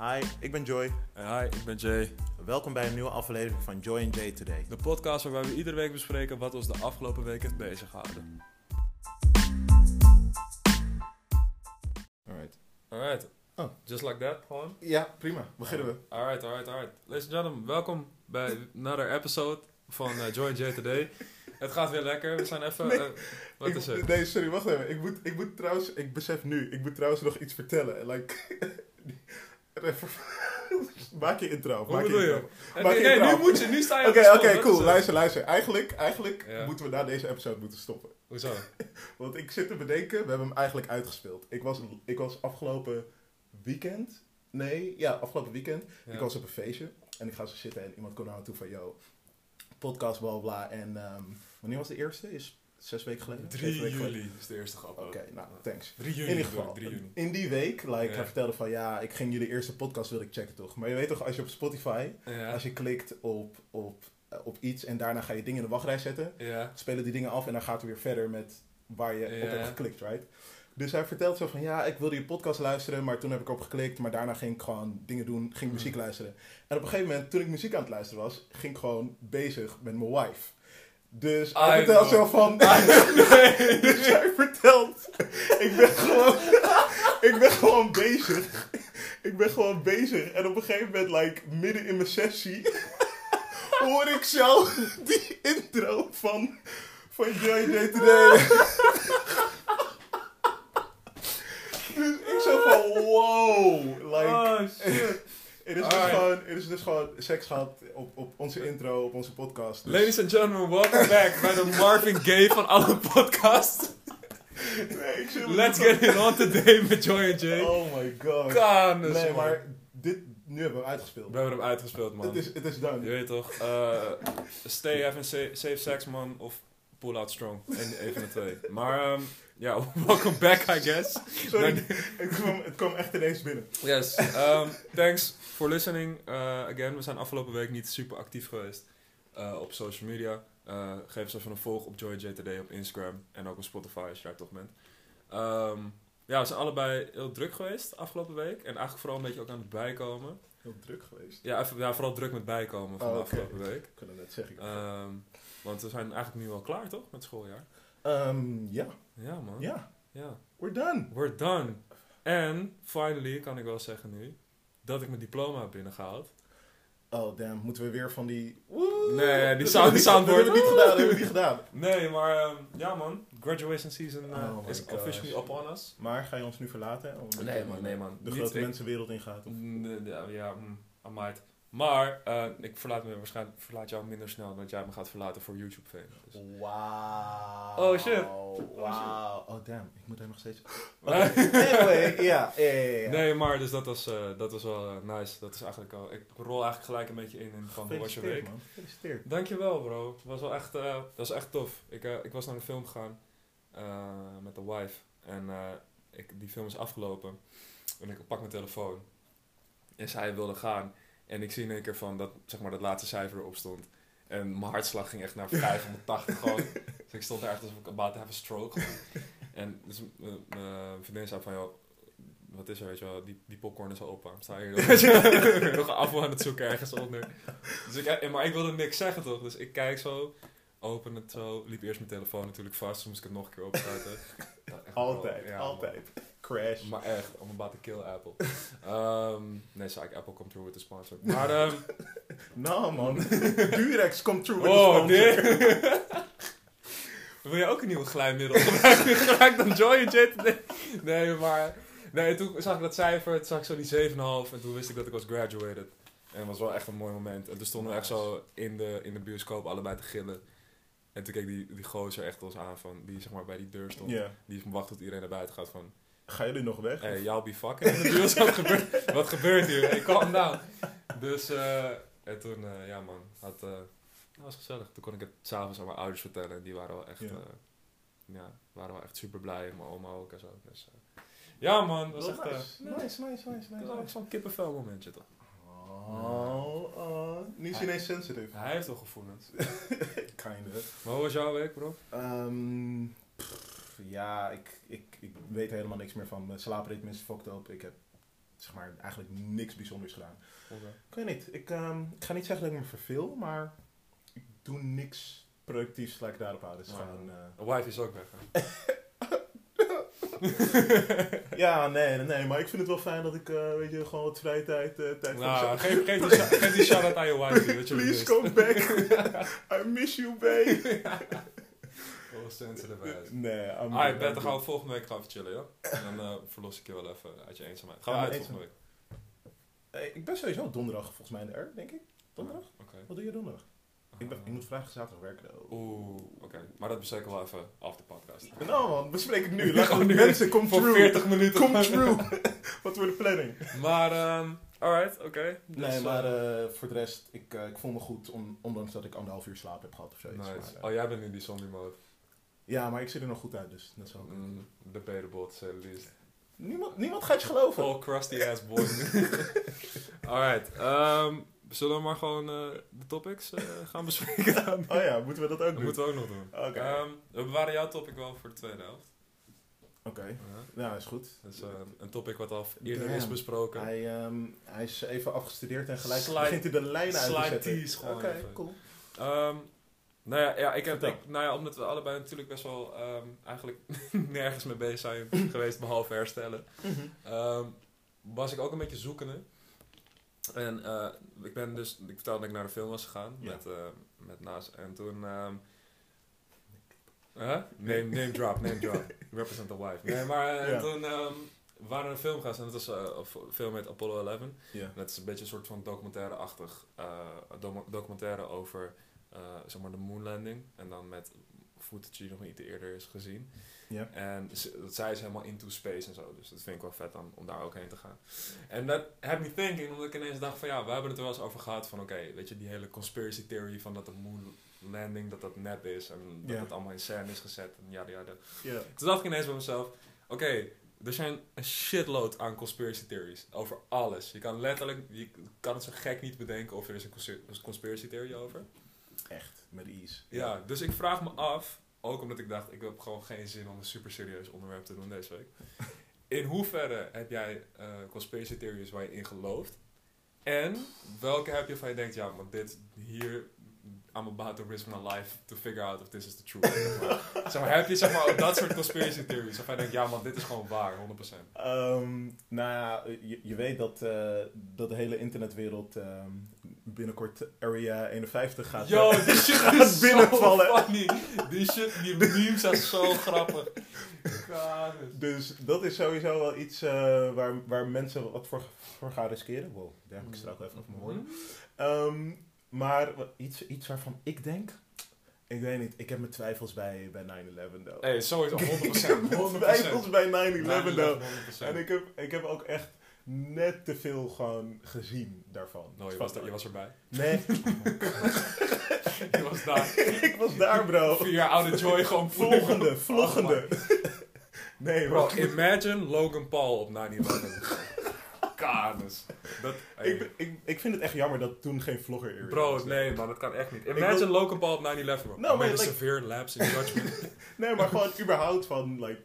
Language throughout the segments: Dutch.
Hi, ik ben Joy. En hi, ik ben Jay. Welkom bij een nieuwe aflevering van Joy and Jay Today. De podcast waarbij we iedere week bespreken wat ons de afgelopen week heeft beziggehouden. Alright. Alright. Oh. Just like that, gewoon. Ja, prima. Beginnen we. Alright, alright, alright. Ladies and gentlemen, welkom bij another episode van eh, Joy and Jay Today. Het gaat weer lekker. We zijn even... Nee. eh, wat Ik- is het? Nee, sorry, wacht even. Ik moet, ik moet trouwens, ik besef nu, ik moet trouwens nog iets vertellen. Like, maak je intro. Maak je? intro. Maak Nee, je nee, intro. nu moet je. Nu sta je Oké, oké, cool. Luister, luister. Eigenlijk, eigenlijk Ja. moeten we na deze episode moeten stoppen. Hoezo? Want ik zit te bedenken, we hebben hem eigenlijk uitgespeeld. Ik was, ik was afgelopen weekend, nee, ja, afgelopen weekend, Ja. ik was op een feestje en ik ga zo zitten en iemand komt naar me toe van, yo, podcast, bla bla, bla. En ehm, wanneer was de eerste? Is zes weken geleden? 3 Zeven weken geleden? juli is de eerste grap. Oké, nou, thanks. 3 juni. In ieder geval, 3 juni. in die week, like, Ja. hij vertelde van, ja, ik ging jullie eerste podcast wilde ik checken toch. Maar je weet toch, als je op Spotify, Ja. als je klikt op, op, eh, op iets en daarna ga je dingen in de wachtrij zetten, Ja. spelen die dingen af en dan gaat het weer verder met waar je op hebt geklikt, right? Dus hij vertelt zo van, ja, ik wilde je podcast luisteren, maar toen heb ik op geklikt, maar daarna ging ik gewoon dingen doen, ging muziek Hmm. luisteren. En op een gegeven moment, toen ik muziek aan het luisteren was, ging ik gewoon bezig met mijn wife. Dus hij I vertelt know. zo van, nee. dus hij vertelt, ik ben gewoon, ik ben gewoon bezig. Ik ben gewoon bezig. En op een gegeven moment, like, midden in mijn sessie, hoor ik zo die intro van, van JJ Today. dus ik zo van, wow. Like, Oh, het, is dus gewoon, het is dus gewoon seks gehad op, op onze intro, op onze podcast. Dus- Ladies and gentlemen, welcome back bij de Marvin Gaye van alle podcasts. Nee, ik zit Let's get it on today met Joy and Jay. Oh my god. Kanus, Nee, man. maar dit, nu hebben we hem uitgespeeld. We hebben hem uitgespeeld, man. Het is, het is done. Je weet toch, eh, stay having sa- safe sex, man, of pull out strong. Een, een van de twee. Maar, ehm, ja, welcome back, I guess. Sorry, het, kwam, het kwam echt ineens binnen. Yes, um, thanks for listening. Uh, again, we zijn afgelopen week niet super actief geweest uh, op social media. Uh, geef ons even een volg op JoyJTD op Instagram en ook op Spotify als je daar toch bent. Um, ja, we zijn allebei heel druk geweest afgelopen week. En eigenlijk vooral een beetje ook aan het bijkomen. Heel druk geweest. Ja, even, ja vooral druk met bijkomen van Oh, de afgelopen week. Ik kan het net zeggen. Um, want we zijn eigenlijk nu al klaar, toch? Met schooljaar. Ehm, ja, Ja, man. ja, ja. we're done. We're done. En, finally, kan ik wel zeggen nu, dat ik mijn diploma heb binnengehaald. Oh, damn. Moeten we weer van die... Woe! Nee, die sound- we soundboard. niet- Dat hebben we niet gedaan, dat hebben we niet gedaan. Nee, maar ehm, ja man, graduation season uh, Oh my is gosh. officially upon us. Maar ga je ons nu verlaten? Omdat Nee, man, nee, man. De grote mensenwereld ingaat? Of? Ja, ja mm. Maar eh, ik verlaat me waarschijnlijk verlaat jou minder snel dan dat jij me gaat verlaten voor YouTube fame. Dus. Wauw. Oh, shit. Wauw. Oh, damn. Ik moet hem nog steeds... Anyway, ja, ja, ja, ja. Nee, maar dus dat was, eh, dat was wel eh, nice. Dat is eigenlijk al, ik rol eigenlijk gelijk een beetje in, in van hoe was je Gefeliciteerd, week. man. Gefeliciteerd. Dankjewel bro. Het was wel echt, eh, dat was echt tof. Ik, ik was naar een film gegaan eh, met de wife. En eh, ik, die film is afgelopen. En ik pak mijn telefoon. En zij wilde gaan. En ik zie in één keer van dat, zeg maar, dat laatste cijfer erop stond. En mijn hartslag ging echt naar 580 gewoon. Dus ik stond daar echt alsof ik about to have a stroke. En dus mijn vriendin zei van, joh, wat is er, weet je wel, die, die popcorn is al op. Sta hier nog, een afval aan het zoeken ergens onder. Dus ik, eh, maar ik wilde niks zeggen toch, dus ik kijk zo, open het zo, liep eerst mijn telefoon natuurlijk vast, dus moest ik het nog een keer opstarten. Altijd, wel, ja, altijd. Crash. Maar echt, I'm about to kill Apple. Ehm, nee, sorry, Apple come through with the sponsor. Maar, ehm Nou man, Durex komt through with oh, the sponsor. Wil jij ook een nieuwe glijmiddel gebruiken? Gelijk dan Joy Jet? Nee, maar... Nee, toen zag ik dat cijfer, toen zag ik zo die 7,5 en toen wist ik dat ik was graduated. En dat was wel echt een mooi moment. En toen stonden we echt zo in de, in de bioscoop allebei te gillen. En toen keek die, die gozer echt ons aan van, die zeg maar bij die deur stond. Die wacht tot iedereen naar buiten gaat van, Gaan jullie nog weg? hey, y'all be fucking in de bioscoop. Wat gebeurt, wat gebeurt hier? Hey, calm down. Dus, eh, en toen, eh, ja man, had, eh, dat was gezellig. Toen kon ik het s'avonds aan mijn ouders vertellen. En die waren wel echt, Ja. ja. ja, waren wel echt super blij. En mijn oma ook en zo. Dus, eh, ja man, dat was echt, eh, nice. nice, nice, nice, dat nice. was ook zo'n kippenvel momentje toch. Oh, oh. Nu is hij ineens sensitive. Hij heeft wel gevoelens. Kinda. Maar hoe was jouw week bro? Ehm, pff, ja, ik, ik, ik weet helemaal niks meer van. Mijn slaapritme is fucked up. Ik heb zeg maar, eigenlijk niks bijzonders gedaan. Oké. Ik weet niet. Ik, ehm, ik ga niet zeggen dat ik me verveel, maar ik doe niks productiefs laat ik daarop houden. Ja. gewoon, De wife is ook weg, ja, nee, nee, maar ik vind het wel fijn dat ik, eh, weet je, gewoon wat vrije tijd, eh, tijd voor Nou, mezelf- geef, geef, die, geef die shout-out aan je wife, Please come back. I miss you, babe. Oh, sensitive ass. Nee, I'm Ah, ik ben, dan gaan we volgende week gaan chillen, ja? En dan eh, verlos ik je wel even uit je eenzaamheid. Gaan we Ja, uit volgende week? Eh, ik ben sowieso donderdag volgens mij in de R, denk ik. Donderdag? Oké. Wat doe je donderdag? Ik, ben, ik moet vrijdag zaterdag werken. Oeh, oké. Maar dat bespreken we wel even af de podcast. Nou man, bespreek het nu. Laat gewoon nu. mensen, come Voor true. 40 minuten. Come true. Wat wordt de planning? Maar, ehm alright, oké. Dus, nee, maar eh, eh, voor de rest, ik, eh, ik voel me goed, on- ondanks dat ik anderhalf uur slaap heb gehad of zoiets. nice. Maar, eh, Oh, jij bent nu die zombie mode. Ja, maar ik zit er nog goed uit, dus dat is wel oké. Mm, debatable, the least. Niemand, niemand gaat je geloven. All crusty ass boy. alright, ehm zullen we maar gewoon eh, de topics eh, gaan bespreken dan? Oh ja, moeten we dat ook Dat doen? moeten we ook nog doen. Oké, Ehm, we bewaren jouw topic wel voor de tweede helft. oké. Ja. Ja, is goed. Eh, een topic wat al eerder Damn. is besproken. Hij, ehm, hij is even afgestudeerd en gelijk Slide- begint hij de lijnen uit te slide zetten. Oké, even. cool. Nou ja, ja, ik heb, ik, nou ja, omdat we allebei natuurlijk best wel ehm, eigenlijk nergens mee bezig zijn geweest, behalve herstellen, ehm, was ik ook een beetje zoekende. En eh, ik ben dus, ik vertelde dat ik naar de film was gegaan Ja. met, eh, met Naas. En toen, ehm huh? name, name drop, name drop. Represent the wife. Nee, maar eh, Ja. toen ehm, we waren naar een film gaan en dat was een film met Apollo 11. Ja. Dat is een beetje een soort van documentaire-achtig eh, documentaire over eh, zeg maar de moonlanding. En dan met footage die nog niet eerder is gezien. En dat zij is helemaal into space en zo. Dus dat vind ik wel vet dan, om daar ook heen te gaan. En dat had me thinking, omdat ik ineens dacht van ja, we hebben het er wel eens over gehad van oké, weet je, die hele conspiracy theory van dat de moon landing, dat dat nep is en dat het allemaal in scène is gezet en ja, ja, Ja. toen dacht ik ineens bij mezelf, oké, er zijn een shitload aan conspiracy theories over alles. Je kan letterlijk, je kan het zo gek niet bedenken of er is een conspiracy theory over. Echt, met ease. Ja, dus ik vraag me af, ook omdat ik dacht, ik heb gewoon geen zin om een super serieus onderwerp te doen deze week. In hoeverre heb jij eh, conspiracy theories waar je in gelooft? En welke heb je van je denkt, ja, want dit hier, I'm about to risk my life to figure out if this is the truth. zeg, maar. Heb je zeg maar ook dat soort conspiracy theories? Of je denkt, ja man, dit is gewoon waar, 100%. Ehm, nou ja, je, je weet dat, eh, dat de hele internetwereld ehm, binnenkort Area 51 gaat. Yo, eh, die shit gaat is binnenvallen. zo funny. Die shit, die memes zijn zo grappig. God. Dus dat is sowieso wel iets eh, waar, waar mensen wat voor, voor gaan riskeren. Wow, daar heb ik straks even over mijn. Ehm, maar iets, iets waarvan ik denk... Ik weet niet, ik heb mijn twijfels bij, bij 9-11 though. Hey, sowieso 100%. 100%. ik heb twijfels bij 9-11 though. 100%. En ik heb, ik heb ook echt net te veel gewoon gezien daarvan. No, je was, daar, je was erbij. Nee, Je was daar. ik was daar bro. Vier jaar oude Joy gewoon Vloggende, vloggende. Nee Bro, bro. imagine Logan Paul op 9-11. Kaders. Dat, hey. Ik, ben- ik, ik vind het echt jammer dat toen geen vlogger er Bro, was. nee man, dat kan echt niet. wil- Imagine Logan Paul op 9-11 bro. Nou, maar like- severe lapse in judgment. Nee, maar gewoon überhaupt van, like,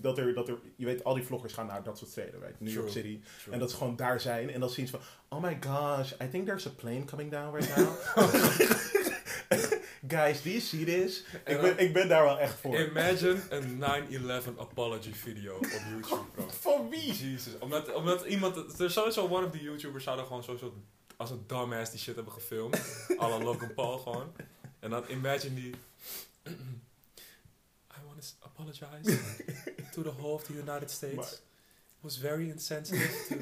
dat er, dat er, je weet, al die vloggers gaan naar dat soort steden, right? New York True. City. True. En dat ze gewoon daar zijn en dan zien ze van, oh my gosh, I think there's a plane coming down right now. Guys, do you see this? En Ik dan- ben, ik ben daar wel echt voor. Imagine een 9-11 apology video op YouTube, bro. Van wie? Jesus. Omdat, omdat iemand... Er sowieso one of the YouTubers zouden gewoon sowieso als een dumbass die shit hebben gefilmd. Alle Logan Paul gewoon. En dan imagine die... To apologize to the whole of the United States. Maar- It was very insensitive to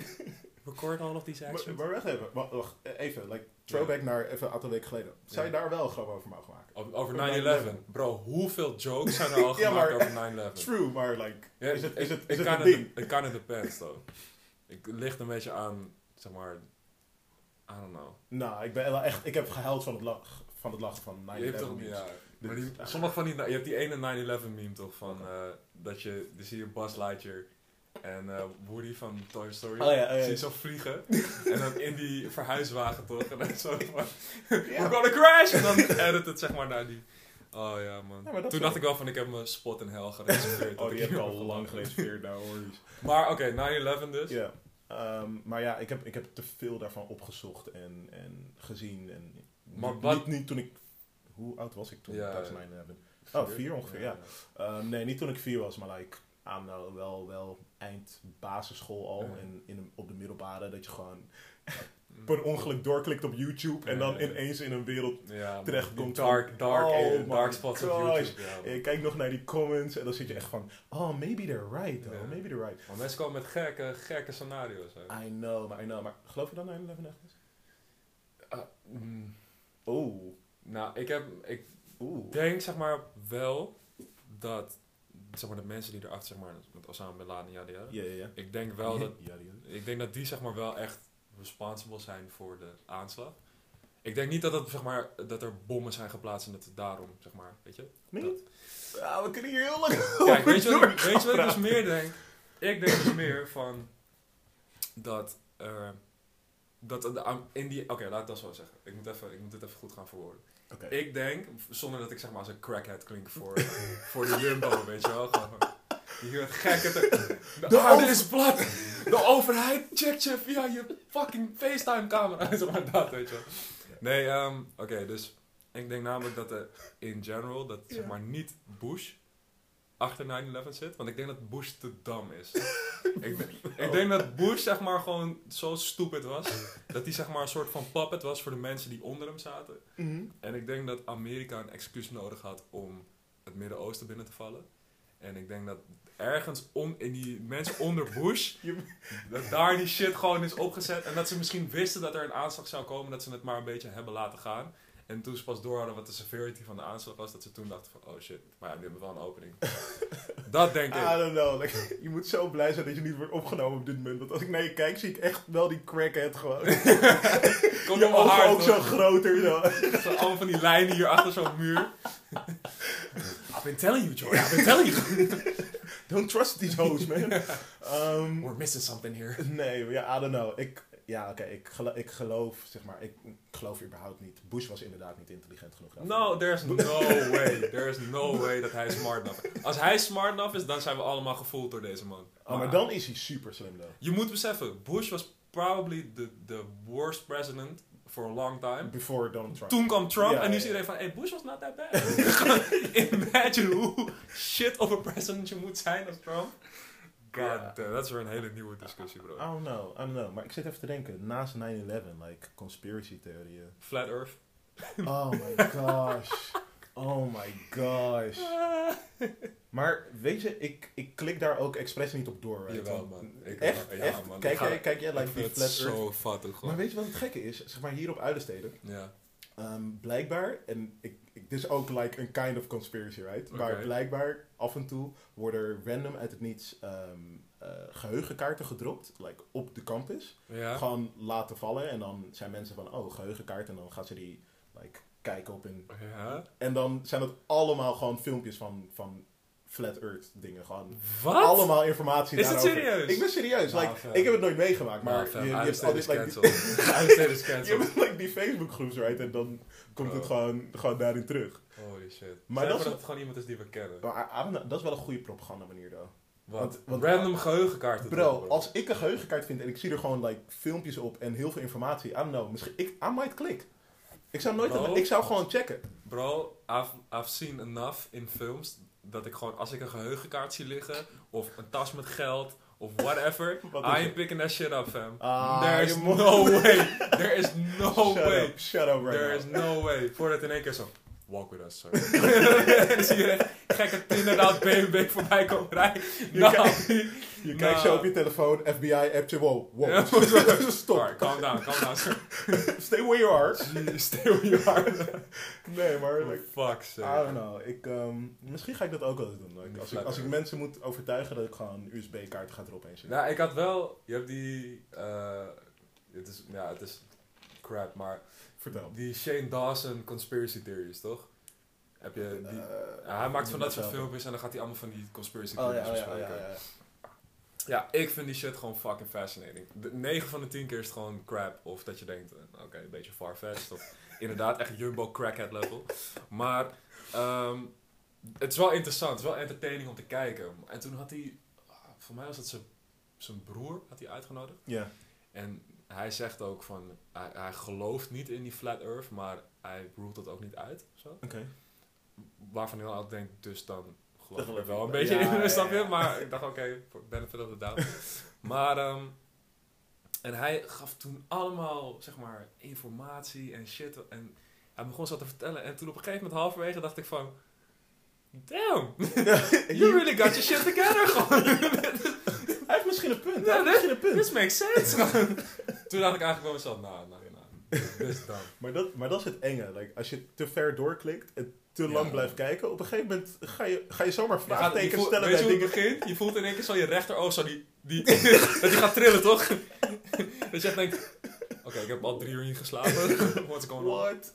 record all of these Maar, actions. maar wacht even, wacht, wacht, even, like, throwback naar even een aantal weken geleden. Zou je daar wel een grap over mogen maken? Over- Over Over 9-11. Bro, hoeveel jokes zijn er al Ja, gemaakt maar- over 9-11? True, maar like, is het, is het, is kan een ding? Kan het depends, though. Ik ligt een beetje aan, zeg maar, I don't know. Nou, ik ben echt, ik heb gehuild van het lach, van het lachen van 9-11 Je hebt toch, memes. ja, Dit maar die, is- sommige van die, je hebt die ene 9-11 meme toch, van, eh, dat je, dan zie je Buzz Lightyear en eh, Woody van Toy Story, Oh ja, oh ja. zie je zo vliegen, en dan in die verhuiswagen toch, en dan zo van, we're gonna crash, en dan edit het zeg maar naar die, oh ja man. Ja, Toen dacht ik wel van, ik heb mijn spot in hell gereserveerd. Oh, die heb ik al lang gereserveerd, nou hoor. Maar oké, 9-11 dus. Ja. Ehm, maar ja, ik heb, ik heb te veel daarvan opgezocht en, en gezien. En Maar niet, wat- niet, niet toen ik... Hoe oud was ik toen? Ja, tijdens ja. 9/11? Oh, vier ongeveer, ja. Ehm, nee, niet toen ik vier was, maar like, aan nou, wel, wel eind basisschool al. Ja. En in, op de middelbare, dat je gewoon per ongeluk doorklikt op YouTube. En dan ineens in een wereld... Terechtkomt Dark, dark, Oh eh, dark spots op. YouTube. Je kijkt nog naar die comments en dan zit je echt van... Oh, maybe they're right. Ja. Maybe they're right. Maar mensen komen met gekke, gekke scenario's. Hè. I know, maar I know. Maar geloof je dat 9/11 echt is? Ah, mm, Oeh. Nou, ik heb, ik Oeh. denk zeg maar wel dat, zeg maar de mensen die erachter, zeg maar, met Osama Bin Laden, ja, ja. Ja. Ik denk wel dat, Ja, ja. ik denk dat die zeg maar wel echt responsible zijn voor de aanslag. Ik denk niet dat, het, zeg maar, dat er bommen zijn geplaatst en dat het daarom, zeg maar, weet je. Niet? Ja, we kunnen hier heel lang Kijk, weet je, wat, ik- weet je wat ik dus meer denk? Ik denk dus meer van dat, eh, dat in die, oké, laat ik dat zo zeggen. Ik moet, even, ik moet dit even goed gaan verwoorden. Ik denk, zonder dat ik zeg maar als een crackhead klink voor, voor de Jumbo, weet je wel. Gewoon, je heert gekke te, De, De over- is plat! De overheid checkt je via je fucking FaceTime camera. Zeg maar dat, weet je wel. Nee, ehm, oké, dus ik denk namelijk dat er in general, dat zeg maar niet Bush achter 9-11 zit. Want ik denk dat Bush te dam is. ik, denk- ik denk dat Bush zeg maar gewoon zo stupid was. Dat hij zeg maar een soort van puppet was voor de mensen die onder hem zaten. Mhm. En ik denk dat Amerika een excuus nodig had om het Midden-Oosten binnen te vallen. En ik denk dat ergens on, in die mensen onder Bush, dat daar die shit gewoon is opgezet. En dat ze misschien wisten dat er een aanslag zou komen, dat ze het maar een beetje hebben laten gaan. En toen ze pas door hadden wat de severity van de aanslag was, dat ze toen dachten van, oh shit, maar ja, nu hebben we wel een opening. dat denk I ik. don't know. Like, je moet zo blij zijn dat je niet wordt opgenomen op dit moment. Want als ik naar je kijk, zie ik echt wel die crackhead gewoon. Kom je ogen hart, ook zo groter. Zo. Zo allemaal van die lijnen hier achter zo'n muur. I've been telling you, Joy. I've been telling you. Don't trust these hoes, man. Ehm, We're missing something here. nee, ja, I don't know. Ik, ja, oké, ik, gelo- ik geloof, zeg maar, ik geloof überhaupt niet. Bush was inderdaad niet intelligent genoeg. daarvoor. No, there's no way. There's no way dat hij smart enough is. Als hij smart enough is, dan zijn we allemaal gevoeld door deze man. Oh, maar dan is hij super slim, though. Je moet beseffen, Bush was probably the, the worst president for a long time. Before Donald Trump. Toen kwam Trump Ja, en nu ja, is ja. iedereen van, hey, Bush was not that bad. Imagine hoe shit of a president je moet zijn als Trump. God Ja. damn, dat is weer een hele nieuwe discussie, bro. I don't know, I don't know. Maar ik zit even te denken, naast 9-11, like, conspiracy theorieën. Flat Earth. Oh my gosh. Oh my gosh. Maar weet je, ik, ik klik daar ook expres niet op door. Right? Jawel, man. Ik- echt? ja, echt? man. Kijk, jij, kijk jij like ik die flat zo fattig Maar weet je wat het gekke is? Zeg maar hier op Uilensteden. Ja. Ehm, blijkbaar, en ik, ik, dit is ook like een kind of conspiracy, right? Maar Oké. blijkbaar, af en toe, worden er random uit het niets ehm, eh, geheugenkaarten gedropt, like op de campus. Ja. Gewoon laten vallen en dan zijn mensen van, oh, geheugenkaart. En dan gaan ze die like, kijken op hun... Ja. En dan zijn dat allemaal gewoon filmpjes van, van flat earth dingen. Gewoon Wat? allemaal informatie Is het serieus? Ik ben serieus. Nou, like, ik heb het nooit meegemaakt, maar fam, je, je hebt altijd like, die- je hebt like, die Facebook groeps, right? En dan komt het gewoon, gewoon daarin terug. Holy shit. Maar dat dat, is- het gewoon iemand is die we kennen. Maar don't know, dat is wel een goede propaganda manier, though. Wat? want- want- Random geheugenkaarten. Bro, als ik een geheugenkaart vind en ik zie er gewoon like, filmpjes op en heel veel informatie, I don't know, misschien, ik, I might click. Ik zou nooit, Bro. ik zou gewoon checken. Bro, I've, I've seen enough in films dat ik gewoon, als ik een geheugenkaart zie liggen, of een tas met geld, of whatever, Wat I ain't het? picking that shit up, fam. Ah, There is no way. There is no shut way. Up, shut up right There now. is no way. Voordat in één keer zo, walk with us, sir. dan zie je echt gekke inderdaad BMW voorbij komen rijden. Je Nou, kijkt- Je Nou. kijkt zo op je telefoon, FBI, appje, wow, wow. Stop. Alright, calm down, calm down, sir. Stay where you are. Stay where you are. Nee, maar like, fuck's I sake. don't know. Ik, ehm, misschien ga ik dat ook wel eens doen. Like, als, ik, als ik mensen moet overtuigen dat ik gewoon USB-kaarten ga erop heen zetten. Nou, ik had wel, je hebt die, eh, het is, ja, het is crap, maar Vertel. die Shane Dawson conspiracy theories, toch? Heb je die, Eh, ja, hij maakt van dat soort filmpjes en dan gaat hij allemaal van die conspiracy Oh theories ja, oh, ja, oh, bespreken. ja, ja. Ja, ik vind die shit gewoon fucking fascinating. De 9 van de 10 keer is het gewoon crap. Of dat je denkt, eh, oké, een beetje farfetched. Of inderdaad echt jumbo crackhead level. Maar ehm, het is wel interessant. Het is wel entertaining om te kijken. En toen had hij, ah, voor mij was het zijn zijn broer had hij uitgenodigd. Ja. En hij zegt ook van, hij, hij gelooft niet in die flat earth, maar hij ruled dat ook niet uit. Zo. Oké. Waarvan ik dan altijd denk, dus dan geloof ik er wel een beetje Ja, in, ja, snap je? ja. Maar ik dacht, oké, voor benefit of the doubt. maar, ehm, en hij gaf toen allemaal, zeg maar, informatie en shit. En hij begon zo te vertellen. En toen op een gegeven moment, halverwege, dacht ik van... Damn, you really got your shit together, gewoon. Hij heeft misschien een punt. Ja, hij heeft misschien een punt. This makes sense. Toen dacht ik eigenlijk bij mezelf, nou, nou, nou, is dan. Maar dat, maar dat is het enge. Like, als je te ver doorklikt en te Ja. lang blijft kijken, op een gegeven moment ga je, ga je zomaar vraagtekens voelt, stellen weet je bij hoe het begint? Je voelt in één keer zo je rechteroog zo die, die, dat die gaat trillen, toch? dat je echt denkt, oké, ik heb al drie uur niet geslapen. What's going on? What?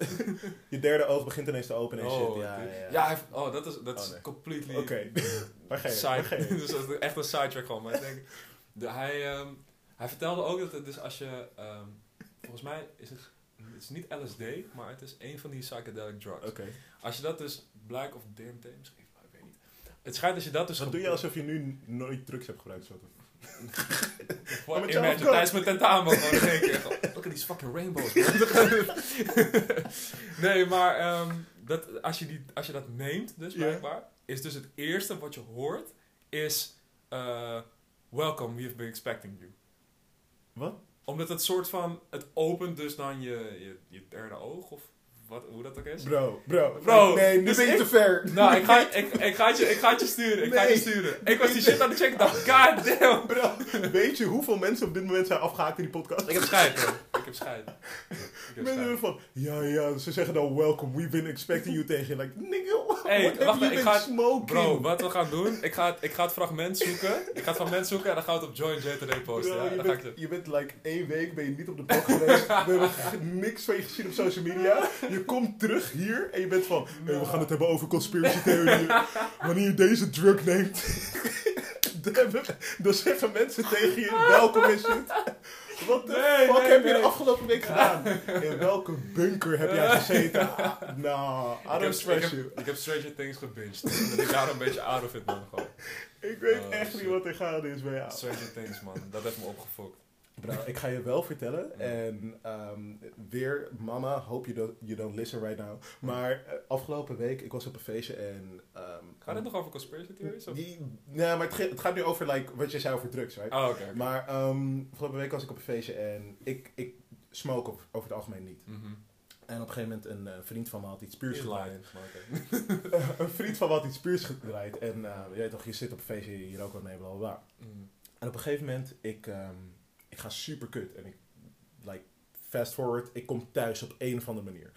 je derde oog begint ineens te openen en shit. Oh, Ja, die- ja, ja. ja, heeft- oh, dat is, dat Oh, is nee. completely Oké. Waar ga je? Waar ga side, je? dus dat is echt een sidetrack gewoon. Maar ik denk, de, hij, ehm, hij vertelde ook dat het dus als je, ehm, volgens mij is het, het is niet LSD, maar het is een van die psychedelic drugs. Oké. Als je dat dus, Black of DMT misschien, ik weet niet. Het schijnt als je dat dus... Dan doe je alsof je nu nooit drugs hebt gebruikt. Zo. What, met imagine, tijdens mijn tentamen gewoon in één keer. Look at these fucking rainbows, nee, maar ehm, dat, als, je die, als je dat neemt, dus blijkbaar, is dus het eerste wat je hoort, is... eh, Welcome, we have been expecting you. Wat? Omdat het soort van, het opent dus dan je, je, je derde oog, of wat, hoe dat ook is. Bro, bro. Bro, nee, nu dus ben je ik- te ver. Nou, ik ga, ik, ik, ga het je, ik ga het je sturen, ik ga het je sturen. Ik was die shit aan het checken, dacht, god damn. Bro, weet je hoeveel mensen op dit moment zijn afgehaakt in die podcast? Ik heb bro. Ik heb scheid. Mensen van, ja, ja, ze zeggen dan welcome, we've been expecting you tegen je. Like, nigga, Hey, wacht, ik ga het- smoking? Bro, wat we gaan doen, ik ga, het, ik ga het fragment zoeken. Ik ga het fragment zoeken en dan gaan we het op Join J today posten. Bro, ja? je, Dan ga ik bent, je bent like één week ben je niet op de blog geweest. We hebben niks van je gezien op social media. Je komt terug hier en je bent van... Hey, we gaan het hebben over conspiracy theorieën. Wanneer je deze drug neemt... dan, zeggen mensen tegen je... Welkom en shit. Wat de Nee, fuck nee, heb je de afgelopen week gedaan? In welke bunker heb jij gezeten? Ah, Nou, I heb, don't ik, stress you. heb, ik heb Stranger Things gebinged. Dat ik daar een beetje out of it ben gewoon. Ik weet Oh, echt shit. niet wat er gaande is bij jou. Stranger Things, man. Dat heeft me opgefokt. Bro, ik ga je wel vertellen. En ehm, weer, mama, hope you don't, you don't listen right now. Maar eh, afgelopen week, ik was op een feestje en... ehm, Gaat het nog over conspiracy theories? Of? Die, nee, maar het, het gaat nu over like, wat je zei over drugs, right? Oh, oké. Maar ehm, afgelopen week was ik op een feestje en ik, ik smoke op, over het algemeen niet. Mhm. En op een gegeven moment een eh, vriend van me had iets puurs gedraaid. oké. een vriend van me had iets puurs gedraaid. En eh, je weet toch, je zit op een feestje, hier ook wat mee, bla bla bla. Mhm. En op een gegeven moment, ik, ik ga super kut. En ik, like, fast forward, ik kom thuis op een of andere manier.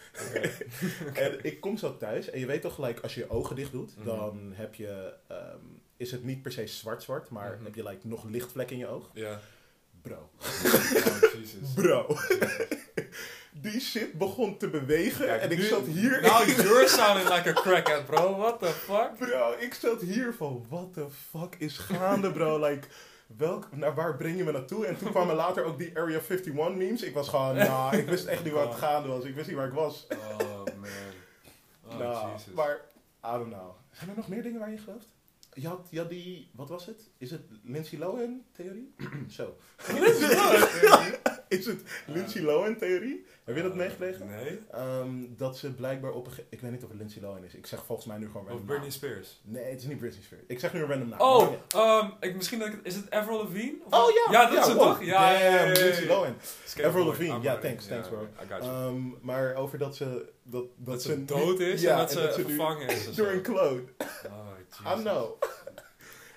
en ik kom zo thuis en je weet toch gelijk, als je je ogen dicht doet, Mhm. dan heb je, ehm, is het niet per se zwart-zwart, maar Mhm. heb je like, nog lichtvlekken in je oog. Ja. Bro. Oh, Jesus. Bro. Die shit begon te bewegen Kijk, en ik nu- zat hier... Now you're sounding like a crackhead, bro. What the fuck? Bro, ik zat hier van, what the fuck is gaande, bro? Like, welk, naar waar breng je me naartoe? En toen kwamen later ook die Area 51 memes. Ik was gewoon, nou, ik wist echt niet wat gaande was. Ik wist niet waar ik was. Oh, man. Oh, nou, Jesus. maar, I don't know. Zijn er nog meer dingen waar je gelooft? Je had, je had die, wat was het? Is het Lindsay Lohan theorie? Zo. Is het Lindsay Lohan theorie? Heb je dat Eh, meegekregen? Nee. Ehm, dat ze blijkbaar op een Ik weet niet of het Lindsay Lohan is. Ik zeg volgens mij nu gewoon Of random Britney naam. Spears. Nee, het is niet Britney Spears. Ik zeg nu een random naam. Oh, Maar- ehm, ik, misschien dat ik, is het Avril Lavigne? Of- Oh ja! Ja, dat is het wow. toch? Ja, ja, ja, ja, ja. Lindsay Lohan. Avril Lavigne, ja, thanks, thanks, bro. I got you. Ehm, maar over dat ze... Dat, dat, dat ze dood is ja, en dat ze nu vervangen is. of Door een clone. Oh, I know.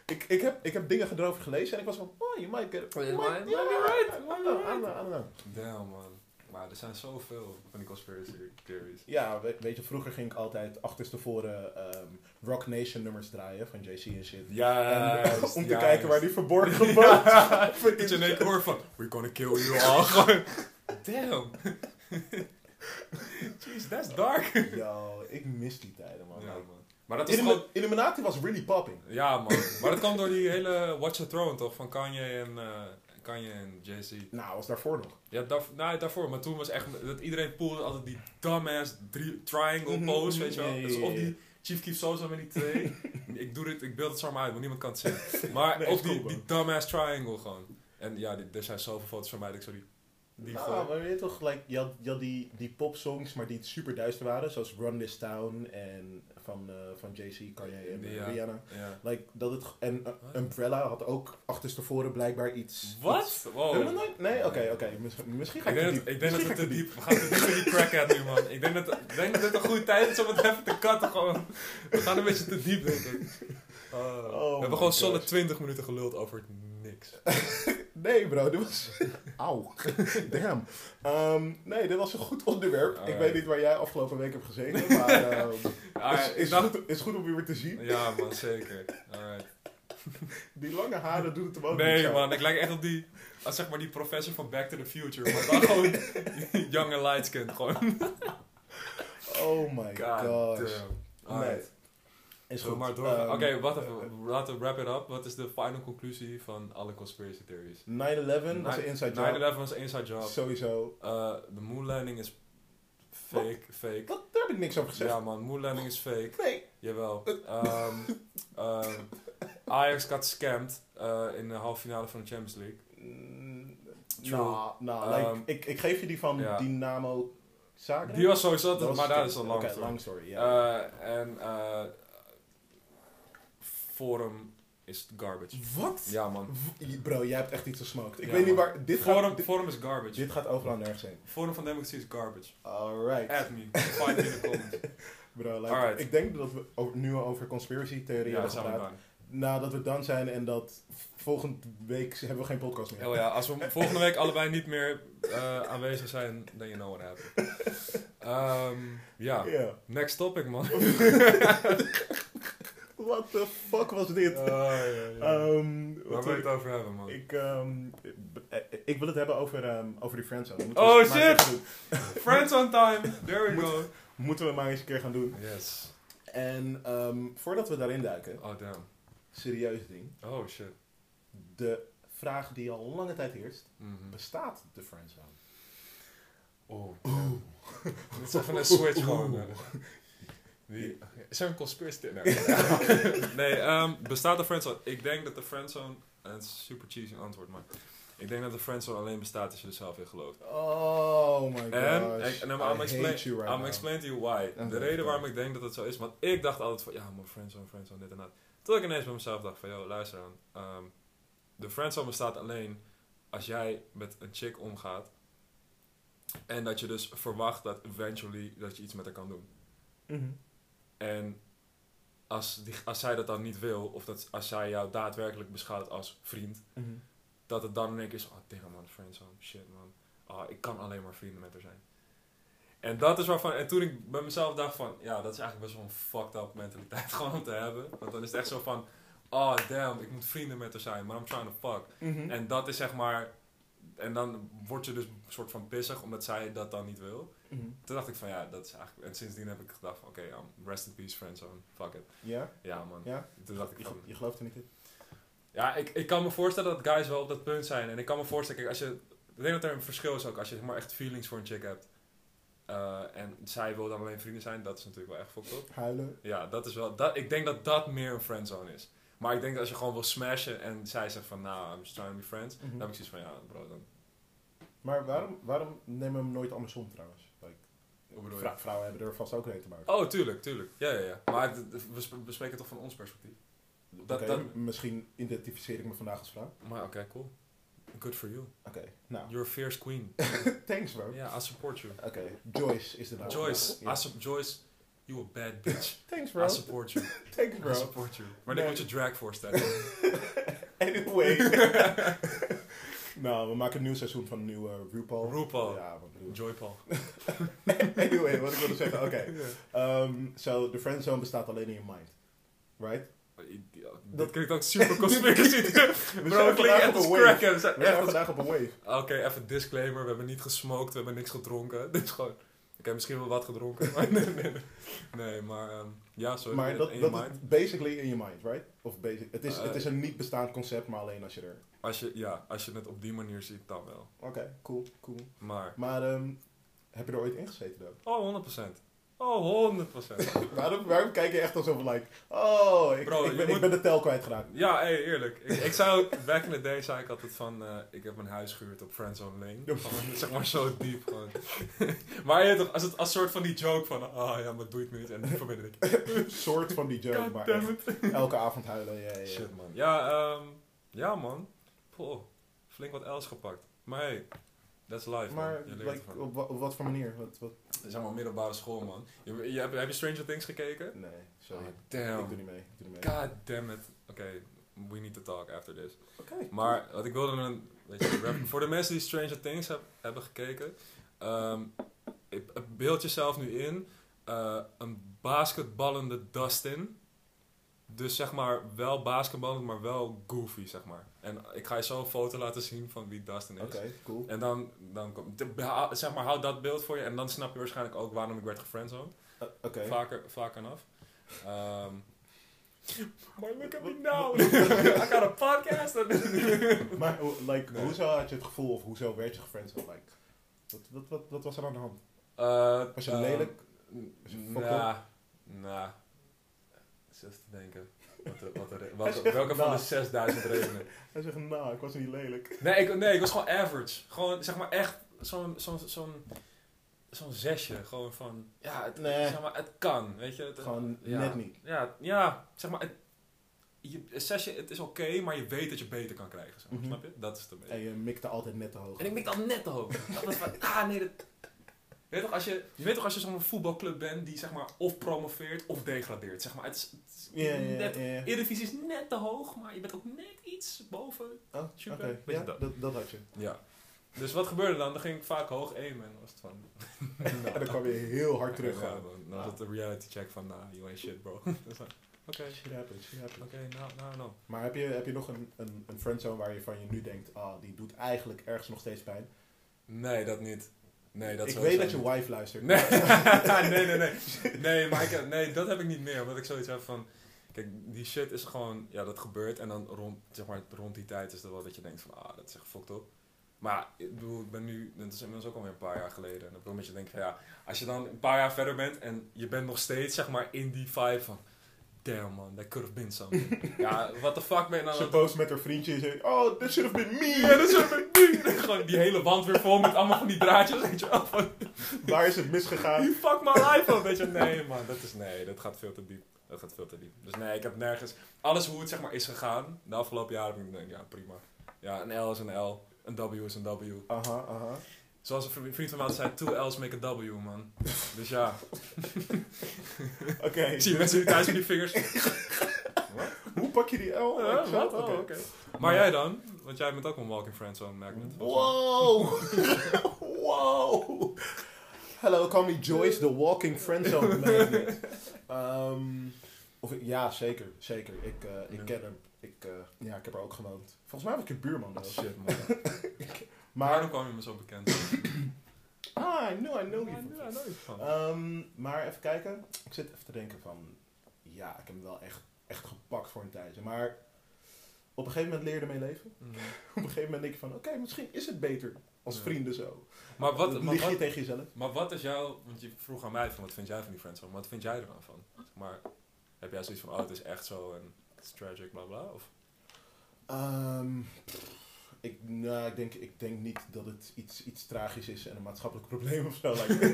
Ik, ik, heb, ik heb dingen erover gelezen en ik was van... Oh, you might get it. Oh, you You might- yeah, I might know, I don't know, I don't know. Damn, man. Maar er zijn zoveel van die conspiracy theories. Ja, we- weet je, vroeger ging ik altijd achterstevoren ehm Rock Nation nummers draaien van JC en shit. Ja, En, eh, om te kijken waar die verborgen boot Dat je in één keer hoort van, we're gonna kill you all. Damn. Jeez, that's dark. Yo, ik mis die tijden, man. Ja, Like, man. Maar dat is Illumi- gewoon... Illuminati was really popping. Ja, man. Maar dat kwam door die hele Watch the Throne, toch? Van Kanye en, eh, Kanye en Jay-Z. Nou, was daarvoor nog. Ja, daar, nou, daarvoor. Maar toen was echt... Dat iedereen poelde altijd die dumbass drie, triangle Mhm, pose, weet je wel. of die Chief Keef sowieso met die twee. ik, doe dit, ik beeld het zo maar uit, want niemand kan het zien. Maar Nee, ook is die, cool, die dumbass triangle gewoon. En ja, die, er zijn zoveel foto's van mij dat ik zo die... die nou, maar weet je toch, like, je had, je had die, die popsongs, maar die super duister waren, zoals Run This Town en van, eh, van JC, Kanye en eh, Ja. Rihanna. Ja. Like, dat het, en uh, Wat? Umbrella had ook achterstevoren blijkbaar iets... Wat? Wow. Nee? Oké, oké. Mis- Misschien ga Ik ik, denk, ik denk dat we Misschien te diep... We gaan te diep in die nu, man. Ik denk dat, denk dat dit een goede tijd is om het even te cutten, gewoon. We gaan een beetje te diep, denk ik. Uh, Oh we hebben gewoon gosh. 20 minuten geluld over niks. Nee, bro, dit was. Auw. Damn. Ehm, nee, dit was een goed onderwerp. Ik weet niet waar jij afgelopen week hebt gezeten, maar ehm, is, is, goed, is goed om je weer te zien. Ja, man, zeker. Alright. Die lange haren doen het hem ook niet Nee, man, ik lijk echt op die... Als zeg maar die professor van Back to the Future. Maar dan gewoon young and light gewoon. Oh my gosh. damn. Alright. Is goed. maar door. Ehm, Oké, wat even. Laten we wrap it up. Wat is de final conclusie van alle conspiracy theories? 9-11 was een inside job. 9-11 was een inside job. Sowieso. Uh, de moon landing is fake. Fake. Wat? Daar heb ik niks over gezegd. Ja man, moon landing is fake. Nee. Jawel. Ehm, ehm, Ajax got scammed uh, in de halve finale van de Champions League. Mm, True. Nou, nou like, ik, ik geef je die van ja. Dynamo Zagreb. Die was sowieso, Dat maar dat is al lang. Oké, story. lang story, ja. Uh, en Forum is garbage. Wat? Ja man. V- Bro, jij hebt echt iets gesmoked. Ik Ja, weet niet man. waar... Dit Forum, gaat, dit, Forum is garbage. dit gaat overal nergens heen. Forum van Democracy is garbage. Alright. Add me. Find me in de comments. Bro, like, Alright. ik denk dat we nu over conspiracy theorieën Ja, hebben gepraat. Nadat we dan zijn en dat volgende week hebben we geen podcast meer. Oh ja, als we volgende week allebei niet meer uh, aanwezig zijn, then you know what happened. Um, ja, Ja. next topic man. What the fuck was dit? Oh, ja, ja. Waar wil je het over hebben man? ik, ehm, eh, ik wil het hebben over, ehm, over die friendzone. Moeten Oh, shit! on time, there we Moet- go. Moeten we maar eens een keer gaan doen. Yes. En voordat we daarin duiken, Oh damn. serieus ding. Oh shit. De vraag die al lange tijd heerst, Mhm. bestaat de friendzone? Oh. Dit is even een switch gewoon. Eh. Die, is er een conspiracy theory? Nee, nee ehm, bestaat de friendzone? Ik denk dat de friendzone... En het is een super cheesy antwoord, maar... Ik denk dat de friendzone alleen bestaat als je er zelf in gelooft. Oh my En, gosh. ik, nou, I'm, explain, you right I'm now. explain to you why. Oké, de reden waarom ik denk dat het zo is, want ik dacht altijd van, ja, maar friendzone, friendzone, dit en dat. Tot ik ineens bij mezelf dacht van, yo, luister aan. ehm, de friendzone bestaat alleen als jij met een chick omgaat. En dat je dus verwacht dat eventually dat je iets met haar kan doen. Mhm. En als, die, als zij dat dan niet wil, of dat, als zij jou daadwerkelijk beschouwt als vriend, Mhm. dat het dan in één keer is, oh damn man, friendzone, shit man. Oh, ik kan alleen maar vrienden met haar zijn. En dat is waarvan, en toen ik bij mezelf dacht van, ja, dat is eigenlijk best wel een fucked up mentaliteit gewoon om te hebben. Want dan is het echt zo van, oh damn, ik moet vrienden met haar zijn, maar I'm trying to fuck. Mhm. En dat is zeg maar, en dan word je dus een soort van pissig omdat zij dat dan niet wil. Mhm. Toen dacht ik van, ja, dat is eigenlijk, en sindsdien heb ik gedacht van, oké, um, rest in peace friendzone, fuck it. Ja? Ja man. Ja? Toen dacht ik Je, van, je gelooft er niet in? ja, ik, ik kan me voorstellen dat guys wel op dat punt zijn. En ik kan me voorstellen, kijk, als je... Ik denk dat er een verschil is ook als je zeg maar echt feelings voor een chick hebt. eh, en zij wil dan alleen vrienden zijn, dat is natuurlijk wel echt fucked up. Huilen? Ja, dat is wel... Dat, ik denk dat dat meer een friendzone is. Maar ik denk dat als je gewoon wil smashen en zij zegt van, nou, I'm just trying to be friends. Mhm. Dan heb ik zoiets van, ja, bro, dan... Maar waarom, waarom nemen we hem nooit andersom trouwens? Like, Hoe bedoel je? Vrou- vrouwen hebben er vast ook mee te maken. Oh, tuurlijk, tuurlijk. Ja, ja, ja. Maar we sp- we spreken toch van ons perspectief. Dat, Misschien identificeer ik me vandaag als vrouw. maar oké, cool. Good for you. Oké, nou. You're a fierce queen. Thanks bro. Ja, I support you. Oké, Joyce is de naam. Joyce. I sup- Joyce, you a bad bitch. Thanks bro. I support you. Thanks I bro. support you. Maar Nee. moet je drag voorstellen. anyway. Nou, we maken een nieuw seizoen van een nieuwe RuPaul. RuPaul. Ja, wat bedoel ik? Joy Paul. Anyway, wat ik wilde zeggen. Oké. Ehm, so, de friendzone bestaat alleen in je mind. Right? Dat Dat- klinkt ook super conspiracy. We Bro, zijn ik klink vandaag echt op als een wave. crackhead. We zijn vandaag op een wave. Oké, even disclaimer. We hebben niet gesmoked, we hebben niks gedronken. Dit is gewoon... Ik heb misschien wel wat gedronken, maar nee, nee, nee. Maar ehm, ja, sorry. Maar in- dat, in dat je is mind. basically in je mind, right? Of basic, het, is, Eh, het is een niet bestaand concept, maar alleen als je er... Als je, ja, als je het op die manier ziet, dan wel. Oké, cool, cool. Maar, Maar ehm, heb je er ooit ingezeten dan? oh, 100%. Oh, 100%. waarom, waarom kijk je echt al zo van like, oh, ik, Bro, ik, ben, moet- ik ben de tel kwijtgeraakt. Ja, hey, eerlijk. Ik, ik zou ook, back in the day zei ik altijd van, eh, ik heb mijn huis gehuurd op Friendzone Lane. Ja. Gewoon, zeg maar zo diep gewoon. maar je toch, als het als soort van die joke van, ah ja, maar het boeit me niet. En die verbinder ik. Soort van die joke, maar echt elke avond huilen. Ja, ja, ja. Shit man. Ja, ehm, ja man. Poh, flink wat Els gepakt. Maar hey, Maar. Je leert like, ervan. op, wa- op wat voor manier? Wat, wat? Zeg maar middelbare school man. Je, je, heb, heb je Stranger Things gekeken? Nee, sorry. Ik damn. doe niet mee. Ik doe niet mee. God damn it. Oké, we need to talk after this. Oké. Maar wat ik wilde een, weet je, rap- voor de mensen die Stranger Things heb- hebben gekeken, ehm, ik- beeld jezelf nu in eh, een basketballende Dustin. Dus zeg maar wel basketballend, maar wel goofy, zeg maar. En ik ga je zo een foto laten zien van wie Dustin is. Oké, cool. En dan, dan kom, zeg maar, houd dat beeld voor je en dan snap je waarschijnlijk ook waarom ik werd gefriendzoned. Uh, Oké. Vaker, vaker en af. Ehm maar look at me now. I got a podcast. Maar hoe- like, Nee. hoezo had je het gevoel, of hoezo werd je gefriendzoned? Like, wat, wat, wat, wat was er aan de hand? Eh, Was je lelijk? Was je fucked Ja, nou. Zit te denken. Wat wat wat, welke van de 6000 redenen? Hij zegt, nou, ik was niet lelijk. Nee ik, nee, ik was gewoon average. Gewoon, zeg maar, echt zo'n zo'n zo'n zo'n zesje. Gewoon van, ja, het, Nee. zeg maar, het kan, weet je. Het, Gewoon ja. net niet. Ja, ja, zeg maar, het, je, een zesje, het is oké, maar je weet dat je beter kan krijgen. Zeg maar, Mhm. Snap je? Dat is het. En je mikte altijd net te hoog. En ik mik dan net te hoog. Dat was van, ah nee, dat... Weet toch, als je, weet toch als je zo'n voetbalclub bent die zeg maar of promoveert of degradeert. Zeg maar, het is, het net. Eredivisie is net te hoog, maar je bent ook net iets boven. Oh, oké. Super. Ja, dat? dat, dat had je. Ja. Dus wat gebeurde dan? Dan ging ik vaak hoog aimen en was het van... En dan kwam je heel hard terug. Ja, dan, dan was het een reality check van, nah, you ain't shit bro. Oké, Shit happens, shit happens. oké, nou, nou, nou. Maar heb je, heb je nog een, een, een friendzone waar je van je nu denkt, ah, die doet eigenlijk ergens nog steeds pijn? Nee, dat niet. Nee, dat ik weet dat je wife luistert. Nee, nee, nee, nee. Nee, maar ik, nee, dat heb ik niet meer. Omdat ik zoiets heb van... Kijk, die shit is gewoon... Ja, dat gebeurt. En dan rond, zeg maar, rond die tijd is het wel dat je denkt van... Ah, dat is echt fucked up. Maar ik bedoel, ik ben nu... Dat is inmiddels ook alweer een paar jaar geleden. En dan een beetje denk van ja... Als je dan een paar jaar verder bent en je bent nog steeds zeg maar in die vibe van... Damn man, that could have been something. ja, what the fuck ben je nou... Ze post met haar vriendje en zegt, oh, this should have been me. Ja, dat is ook niet. Gewoon die hele wand weer vol met allemaal van die draadjes. Weet je wel. Waar is het misgegaan? You fuck my life up, weet je. Nee man, dat is, nee, dat gaat veel te diep. Dat gaat veel te diep. Dus nee, ik heb nergens, alles hoe het zeg maar is gegaan, de afgelopen jaren heb ik denk, ja prima. Ja, een L is een L, een W is een W. Aha, aha. Zoals een vri- vriend van mij altijd zei, two L's make a W man. Dus ja, Oké. zie dus- mensen nu thuis met die vingers. Hoe pak je die L? Ja, Exact? wat? Oh. Maar jij dan? Want jij bent ook een walking friend zo'n magnet. Wow! wow! Hello, call me Joyce, the walking friendzone magnet. Ehm, of, ja, zeker, zeker. Ik, eh, ik Ja. ken hem. Ik, eh, ja, ik heb er ook gewoond. Volgens mij was ik een buurman. Oh, shit man. Maar, Waarom kwam je me zo bekend? ah, I know, I know you. Ja, nooit van. Ehm, maar even kijken. Ik zit even te denken van... Ja, ik heb hem wel echt, echt gepakt voor een tijdje. Maar op een gegeven moment leer je ermee leven. Mhm. Op een gegeven moment denk je van... Oké, misschien is het beter als Ja. vrienden zo. Maar wat, maar je wat, tegen jezelf. Maar wat is jouw, want je vroeg aan mij van wat vind jij van die friendzone, maar wat vind jij er dan van? Maar heb jij zoiets van, oh het is echt zo en het is tragic, bla bla? Of? Ehm, ik, nou, ik, denk, ik denk niet dat het iets, iets tragisch is en een maatschappelijk probleem of zo.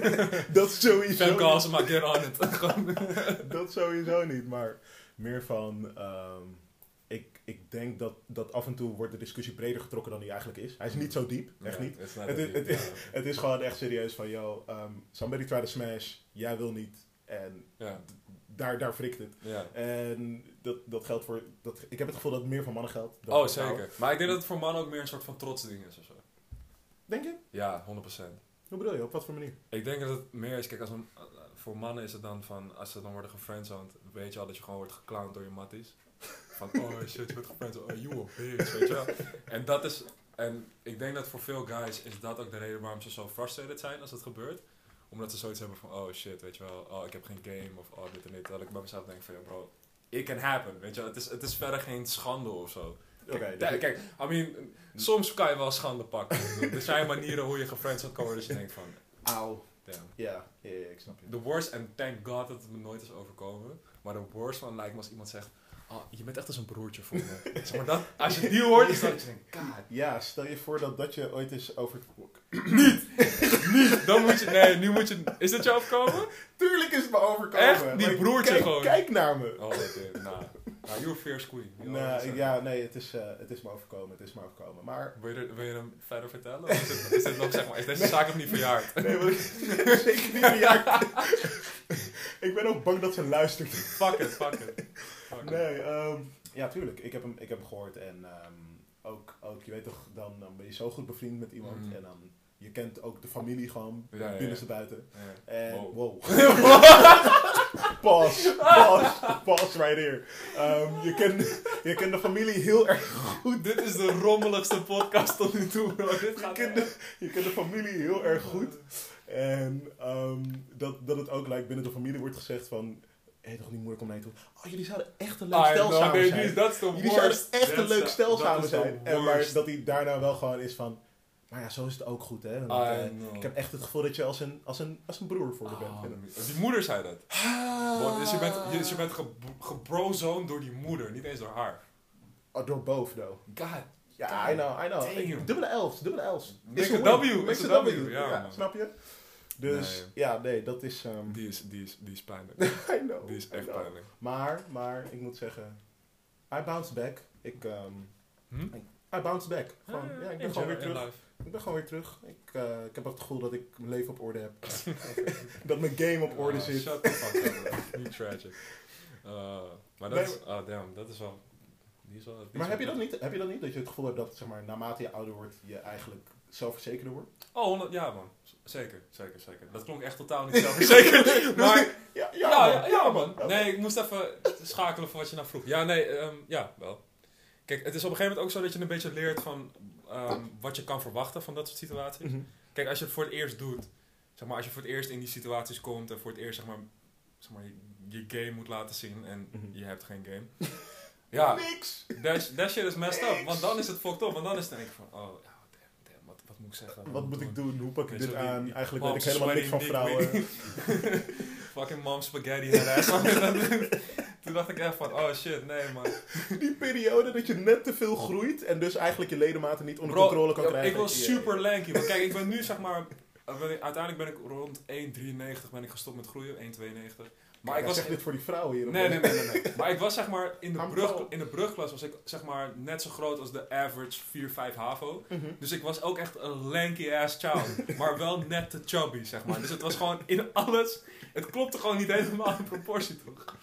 Dat sowieso Femke maar get on it. Dat sowieso niet, maar meer van... ehm, ik, ik denk dat, dat af en toe wordt de discussie breder getrokken dan die eigenlijk is. Hij is niet zo diep, echt niet. het is Het is- het is gewoon echt serieus van, yo, um, somebody try to smash, jij wil niet. En Ja, daar, daar frikt het. ja. En dat, dat geldt voor... Dat, ik heb het gevoel dat het meer voor mannen geldt. dan Oh vrouwen. zeker. Maar ik denk dat het voor mannen ook meer een soort van trots ding is of zo. Denk je? Ja, 100%. Hoe bedoel je? Op wat voor manier? Ik denk dat het meer is, kijk, als een, voor mannen is het dan van, als ze dan worden gefriendzoned, weet je al dat je gewoon wordt geclowned door je matties. Van, oh shit, je wordt gefriendzoned, oh you bitch, weet je wel. En dat is, en ik denk dat voor veel guys is dat ook de reden waarom ze zo frustrated zijn als het gebeurt. Omdat ze zoiets hebben van, oh shit, weet je wel, oh ik heb geen game, of oh dit en dit. Dat ik bij mezelf denk van, ja bro, it can happen, weet je wel. Het is, het is verder geen schande of zo. Oké, Kijk, dus- kijk, I mean, soms kan je wel schande pakken. er zijn manieren hoe je gefriendzoned kan worden, dus je denkt van, Auw. Ja, ja, ja, ik snap je. The worst, en thank god dat het me nooit is overkomen. Maar de worst van lijkt me als iemand zegt... Oh, je bent echt als een broertje voor me. zeg maar dat, als je die hoort, is dat je denkt... God, Ja, stel je voor dat dat je ooit eens over... niet. Dan moet je... Nee, nu moet je... Is dit je overkomen? Tuurlijk is het me overkomen. Echt? Die broertje kijk, gewoon. Kijk naar me. Oh, oké. Nou, nou you're fierce queen. You Nee, saying? ja, nee, het is, eh, het is me overkomen. Het is me overkomen. Maar... Wil je, er- wil je hem verder vertellen? Of is, het, is, nog, zeg maar, is deze zaak nog niet verjaard? Nee, want ik zeker niet verjaard. ik ben ook bang dat ze luistert. Fuck it, fuck it. Nee, ehm, ja, tuurlijk. Ik heb hem, ik heb hem gehoord. En ehm, ook, ook, je weet toch, dan, dan ben je zo goed bevriend met iemand. Mhm. En dan, je kent ook de familie gewoon, Ja, ja, ja. binnenste buiten. Ja. En, Wow. wow. pause, pause, pause right here. Ehm, je, kent, je kent de familie heel erg goed. Dit is de rommeligste podcast tot nu toe, bro. Dit Je kent de, je kent de familie heel erg goed. En ehm, dat, dat het ook like, binnen de familie wordt gezegd van... Hé, toch niet moeilijk om mee te doen. Oh, jullie zouden echt een leuk stel samen nee, zijn. is de Jullie zouden echt een That's leuk the- stel samen zijn. En maar dat hij daarna wel gewoon is van... Maar ja, zo is het ook goed, hè. Want, eh, know. ik heb echt het gevoel dat je als een, als een, als een broer voor Ah, bent. die moeder zei dat. Dus je bent, dus je bent ge, gebrozoned door die moeder, niet eens door haar. Oh, door boven, though. God. Ja, I know, I know. Dubbele L's, dubbele L's. Make a. W, Makes it's a W, W. ja, snap je? Dus, Nee. ja, nee, dat is... ehm, Die is, die is, die is pijnlijk. I know. Die is echt pijnlijk. Maar, maar, ik moet zeggen... I bounced back. Ik, ehm Hm? I bounced back. Gewoon, ja, ik ben gewoon weer terug. Ik ben gewoon weer terug. Ik, eh, ik heb het gevoel dat ik mijn leven op orde heb. dat mijn game op orde zit. Ah, Shut the fuck up. Niet tragic. Uh, maar dat Nee, is, oh damn, dat is wel, die is wel... die is Maar heb je, dat niet, heb je dat niet? Dat je het gevoel hebt dat zeg maar, naarmate je ouder wordt, je eigenlijk zelfverzekerder wordt? Oh, 100 ja man. Zeker, zeker, zeker. Dat klonk echt totaal niet zelfverzekerd. maar Ja, ja, ja, ja, man. Nee, ik moest even schakelen van wat je nou vroeg. Ja, nee, ehm, ja, wel. Kijk, het is op een gegeven moment ook zo dat je een beetje leert van ehm, wat je kan verwachten van dat soort situaties. Mhm. Kijk, als je het voor het eerst doet, zeg maar, als je voor het eerst in die situaties komt en voor het eerst, zeg maar, zeg maar je, je game moet laten zien en Mhm. je hebt geen game. Ja, Niks! that, that shit is messed up. Want dan is het fucked up. Want dan is het denk ik van, oh, ja, damn, damn, wat, wat moet ik zeggen? Wat moet ik doen? Hoe pak ik dit aan? Eigenlijk weet ik helemaal niks van vrouwen. Fucking mom spaghetti. Toen dacht ik echt van, oh shit, nee man. Die periode dat je net te veel groeit en dus eigenlijk je ledematen niet onder Bro, controle kan krijgen. ik was super lanky. Want kijk, ik ben nu zeg maar, uiteindelijk ben ik rond 1,93 ben ik gestopt met groeien, 1,92. Maar ik was zeg dit voor die vrouwen hier. Nee, nee, nee, nee. Maar ik was zeg maar in de, brug, in de brugklas was ik zeg maar net zo groot als de average 4-5 HAVO. Mhm. Dus ik was ook echt een lanky ass child. maar wel net te chubby, zeg maar. Dus het was gewoon in alles. Het klopte gewoon niet helemaal in proportie, toch?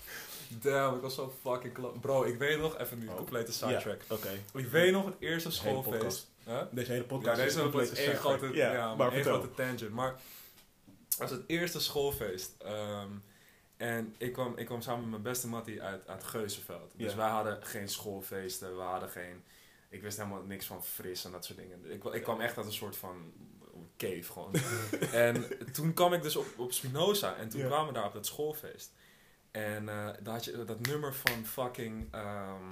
Damn, ik was zo fucking klap. Bro, ik weet nog, even nu, Oh. complete sidetrack. Oké. Ik weet nog het eerste schoolfeest. Huh? Deze hele Ja, podcast deze is één grote, ja, Ja, maar één grote tangent. Maar het was het eerste schoolfeest. ehm, en ik kwam, ik kwam samen met mijn beste mattie uit, uit Geuzenveld. Dus wij hadden geen schoolfeesten, we hadden geen... Ik wist helemaal niks van fris en dat soort dingen. Ik, ik kwam echt uit een soort van cave gewoon. en toen kwam ik dus op, op Spinoza en toen kwamen we daar op dat schoolfeest. En eh daar had je dat nummer van fucking... ehm,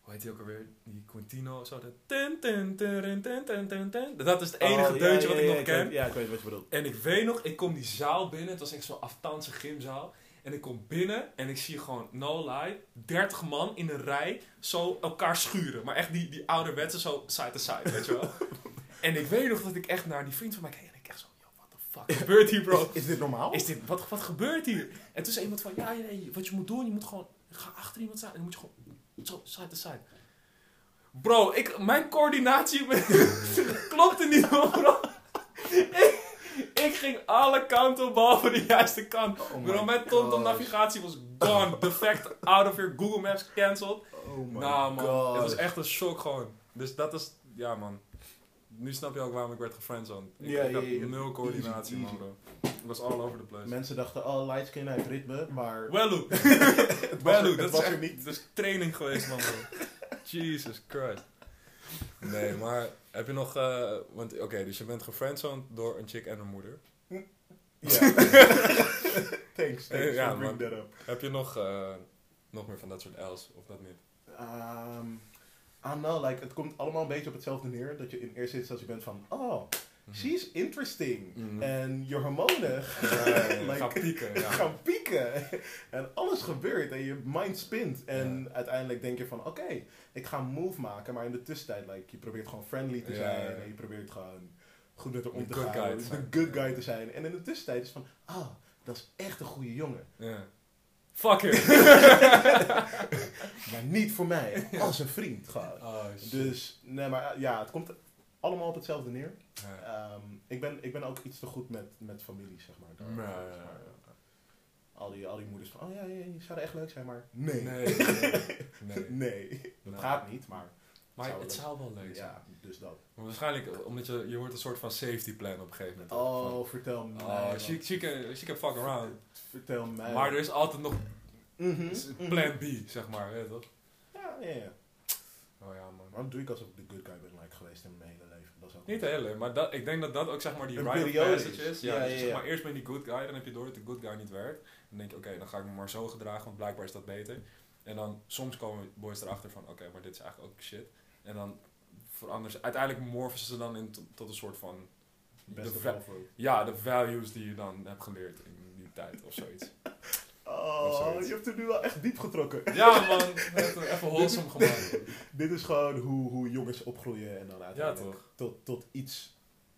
hoe heet die ook alweer? Die Quintino, zo dat... Tin, tin, tin. Dat is het enige Oh, ja, deuntje ja, wat ik ja, nog ken. weet- Ja, ik weet wat je bedoelt. En ik weet nog, ik kom die zaal binnen. Het was echt zo'n aftanse gymzaal. En ik kom binnen en ik zie gewoon, no lie, 30 man in een rij zo elkaar schuren. Maar echt die, die ouderwetse zo side to side, weet je wel. en ik weet nog dat ik echt naar die vriend van mij keek en ik echt zo, yo, what the fuck gebeurt hier bro? Is, is dit normaal? Is dit, wat, wat gebeurt hier? En toen zei iemand van, ja, ja, wat je moet doen, je moet gewoon, ga achter iemand staan en dan moet je gewoon zo side to side. Bro, ik, mijn coördinatie klopte niet, bro. ik, ik ging alle kanten op behalve de juiste kant. Oh bro, mijn TomTom gosh. navigatie was gone. Defect, out of your Google Maps cancelled. Oh my nou man, god. het was echt een shock gewoon. Dus dat is, ja man. Nu snap je ook waarom ik werd gefriendzoned. Ik, Ja, ik ja, had nul coördinatie man bro. Ik was all over the place. Mensen dachten, oh, lightskin uit ritme, maar Wellu. Wellu, dat was er niet. dat is training geweest, man. bro. Jesus Christ. Nee, maar heb je nog... eh, want oké, dus je bent gefriendzoned door een chick en een moeder. Ja. thanks, thanks Ja, for bringing man. that up. Heb je nog, eh, nog meer van dat soort L's, of dat niet? Um, I don't know, like, het komt allemaal een beetje op hetzelfde neer. Dat je in eerste instantie bent van, oh, she's interesting. Mhm. En je hormonen like, gaan pieken. Ja. gaan pieken. En alles gebeurt en je mind spint. En uiteindelijk denk je van, oké, ik ga een move maken. Maar in de tussentijd, like, je probeert gewoon friendly te zijn. En je probeert gewoon goed met haar om te gaan. guy te zijn. good guy te zijn. En in de tussentijd is van, ah, dat is echt een goede jongen. Ja. Fuck it. Maar niet voor mij, als een vriend gewoon. oh. Dus, nee, maar ja, het komt allemaal op hetzelfde neer. Ja. Ehm, ik, ben, ik ben ook iets te goed met, met familie, zeg maar. Daar- Ja, ja, ja. maar, Al die, al die moeders van, oh ja, ja, je zou echt leuk zijn, maar nee. Nee. Nee. dat gaat niet, maar Maar Zou het zou wel leuk zijn. ja, dus dat. Maar waarschijnlijk, eh, omdat je, je hoort een soort van safety plan op een gegeven moment. Oh, vertel mij. oh wat. she, she, can, she can fuck around. Vertel mij. Maar er is altijd nog Mhm, mhm. plan B, zeg maar, weet je toch? Ja, ja, ja. Oh ja, man. Waarom doe ik alsof ik de good guy ben like, geweest in mijn hele leven? Dat is ook Niet heel, maar dat, ik denk dat dat ook zeg maar die Een rite of passage is. Ja, Ja, dus ja, zeg maar eerst ben je die good guy, dan heb je door dat de good guy niet werkt. Dan denk je, oké, dan ga ik me maar zo gedragen, want blijkbaar is dat beter. En dan soms komen boys erachter van, oké, maar dit is eigenlijk ook shit. En dan veranderen ze, uiteindelijk morfen ze dan in tot, een soort van, best de ja, de values die je dan hebt geleerd in die tijd of zoiets. Oh, je hebt er nu wel echt diep getrokken. ja man, net even wholesome gemaakt. Dit is gewoon hoe, hoe jongens opgroeien en dan Ja uiteindelijk toch? tot, tot iets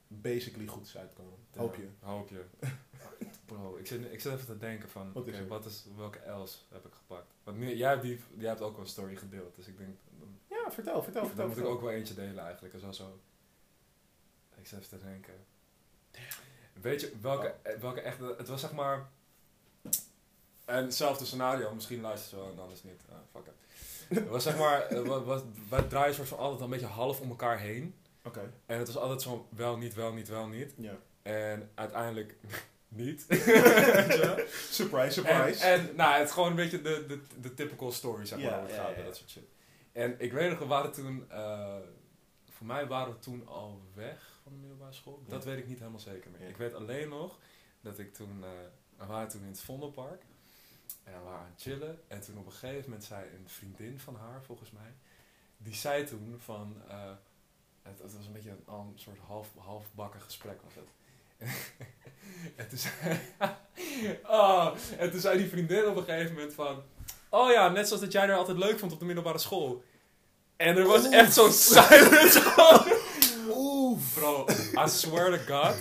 basically goeds uitkomen. Hoop je. Ja, hoop je. Bro, ik zit, ik zit even te denken van, Wat is er? wat is, welke Els heb ik gepakt? Want nu, jij, hebt die, jij hebt ook wel een story gedeeld, dus ik denk, dan, Ja, vertel, vertel, vertel. dan moet ik ook wel eentje delen eigenlijk. Wel zo. Ik zit even te denken. Weet je, welke, eh, welke echt, het was zeg maar, en hetzelfde scenario, misschien luistert ze wel en anders niet. Ah, fuck it. Het was zeg maar, wat, wat, wij draaien soort van altijd een beetje half om elkaar heen. Oké, En het was altijd zo wel niet, wel niet, wel niet. ja. En uiteindelijk niet. Surprise, en, surprise. en nou, het is gewoon een beetje de, de, de typical story, zeg maar, het ja, gaat dat soort shit. En ik weet nog, we waren toen, eh, voor mij waren we toen al weg van de middelbare school. Dat weet ik niet helemaal zeker meer. Ik weet alleen nog dat ik toen, eh, we waren toen in het Vondelpark. En we waren aan het chillen. En toen op een gegeven moment zei een vriendin van haar, volgens mij, die zei toen van, eh, het, het was een beetje een, een soort half, halfbakken gesprek was het. en, toen zei, oh, en toen zei die vriendin op een gegeven moment van, oh ja, net zoals dat jij er altijd leuk vond op de middelbare school. En er was echt zo'n silence gewoon. Oeh. Bro, I swear to God.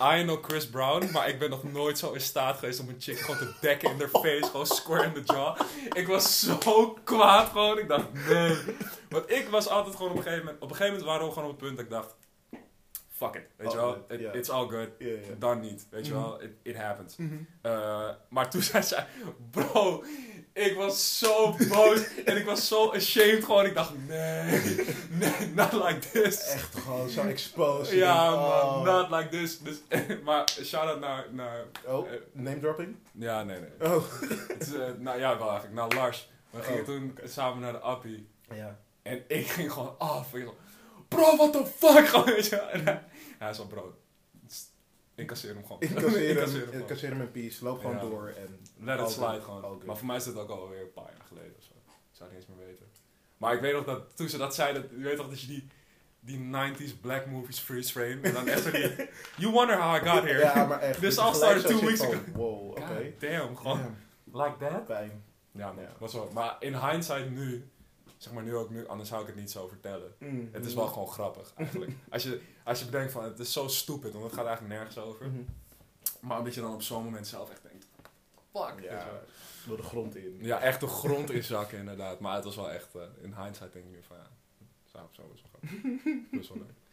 I know Chris Brown, maar ik ben nog nooit zo in staat geweest om een chick gewoon te dekken in haar face, gewoon square in the jaw. Ik was zo kwaad gewoon, ik dacht nee. Want ik was altijd gewoon op een gegeven moment, op een gegeven moment waren we gewoon op het punt dat ik dacht, fuck it, weet je All wel, It- it's all good, dan niet, weet je Mhm. wel, it, it happens. Mhm. Eh, maar toen zei zij, bro, ik was zo boos en ik was zo ashamed gewoon. Ik dacht, nee, nee, not like this. Echt gewoon zo exposed. Je Ja, man, oh. not like this. Dus, maar shout-out naar, naar Oh, eh, name dropping? ja, nee, nee. Oh. Eh, nou ja, wel eigenlijk, naar Lars. We gingen Oh, toen samen naar de Appie. Ja. En ik ging gewoon af. Ik bro, what the fuck? Gewoon, weet je wel. En hij, hij zo, bro, incasseer hem gewoon. Incasseer hem, gewoon. incasseer hem in peace. Loop gewoon Ja. door en... Let All it slide good, gewoon. good. Maar voor mij is dit ook alweer een paar jaar geleden of zo. Ik zou het niet eens meer weten. Maar ik weet nog dat toen ze dat zeiden, je weet toch dat je die, die 90s black movies freeze frame. En dan echt zo die, you wonder how I got here. Ja, maar echt. This dat all started two weeks van, Wow, oké. God damn, gewoon. Ja, Like that? Pijn. Ja, man. Ja. Was wel, maar in hindsight nu, zeg maar nu ook nu, anders zou ik het niet zo vertellen. Mm. Het is wel gewoon grappig eigenlijk. Als je, als je bedenkt van het is zo stupid, want het gaat eigenlijk nergens over. Mhm. Maar omdat je dan op zo'n moment zelf echt denkt, fuck. Ja, door de grond in. Ja, echt de grond inzakken inderdaad. Maar het was wel echt, eh, in hindsight denk ik nu van ja, zou zo is wel grappig. Best wel leuk.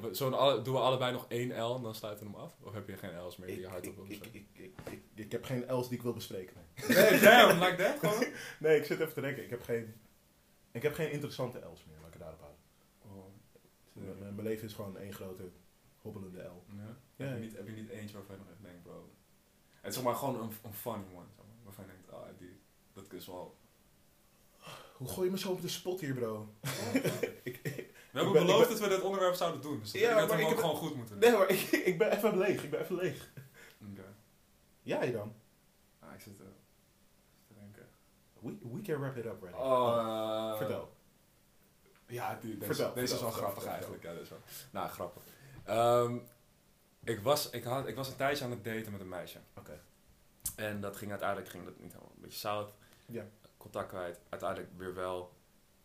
We- zullen we alle- doen we allebei nog één L en dan sluiten we hem af? Of heb je geen L's meer die Ik, je hard ik, op wil ik, bespreken? ik, ik, ik, ik heb geen Els die ik wil bespreken. Nee. Nee, damn, like that gewoon? nee, ik zit even te denken. Ik heb geen, ik heb geen interessante Els meer. Laat ik het daarop houden. Mijn, mijn- mijn leven is gewoon één grote hobbelende L. Ja? Ja. Heb, je niet, heb je niet eentje waarvan je nog echt denkt, bro? Het is zeg maar gewoon een, een funny one, zeg maar, waarvan je denkt, ah, die, dat is wel... Hoe gooi je me zo op de spot hier, bro? ik, ik- We hebben ben- ik beloofd ben- dat we dit onderwerp zouden doen, dus dat Ja, dat maar we ook heb- gewoon goed moeten nee, doen. maar ik, ik ben even leeg. Ik ben even leeg. Oké. Jij dan? Ah, ik zit eh, te denken. We, we can wrap it up, right? Oh, eh, Vertel. Ja, die, deze, Vertel, deze is wel vertel, grappig vertel, eigenlijk. Ja, deze is wel, nou, grappig. Ehm, ik, was, ik, had, ik was een tijdje aan het daten met een meisje. Oké. En dat ging uiteindelijk ging dat niet helemaal een beetje zout. Ja. Contact kwijt. Uiteindelijk weer wel.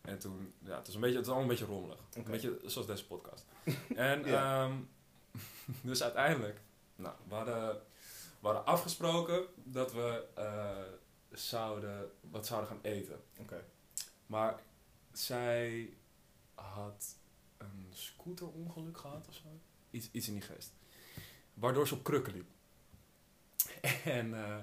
En toen, ja, het was een beetje, het was allemaal een beetje rommelig. Een beetje zoals deze podcast. en Ja. ehm, dus uiteindelijk, nou, we hadden, we hadden afgesproken dat we eh, zouden, wat zouden gaan eten. Oké. Maar zij had een scooterongeluk gehad of zo. Iets, iets in die geest. Waardoor ze op krukken liep. En, eh,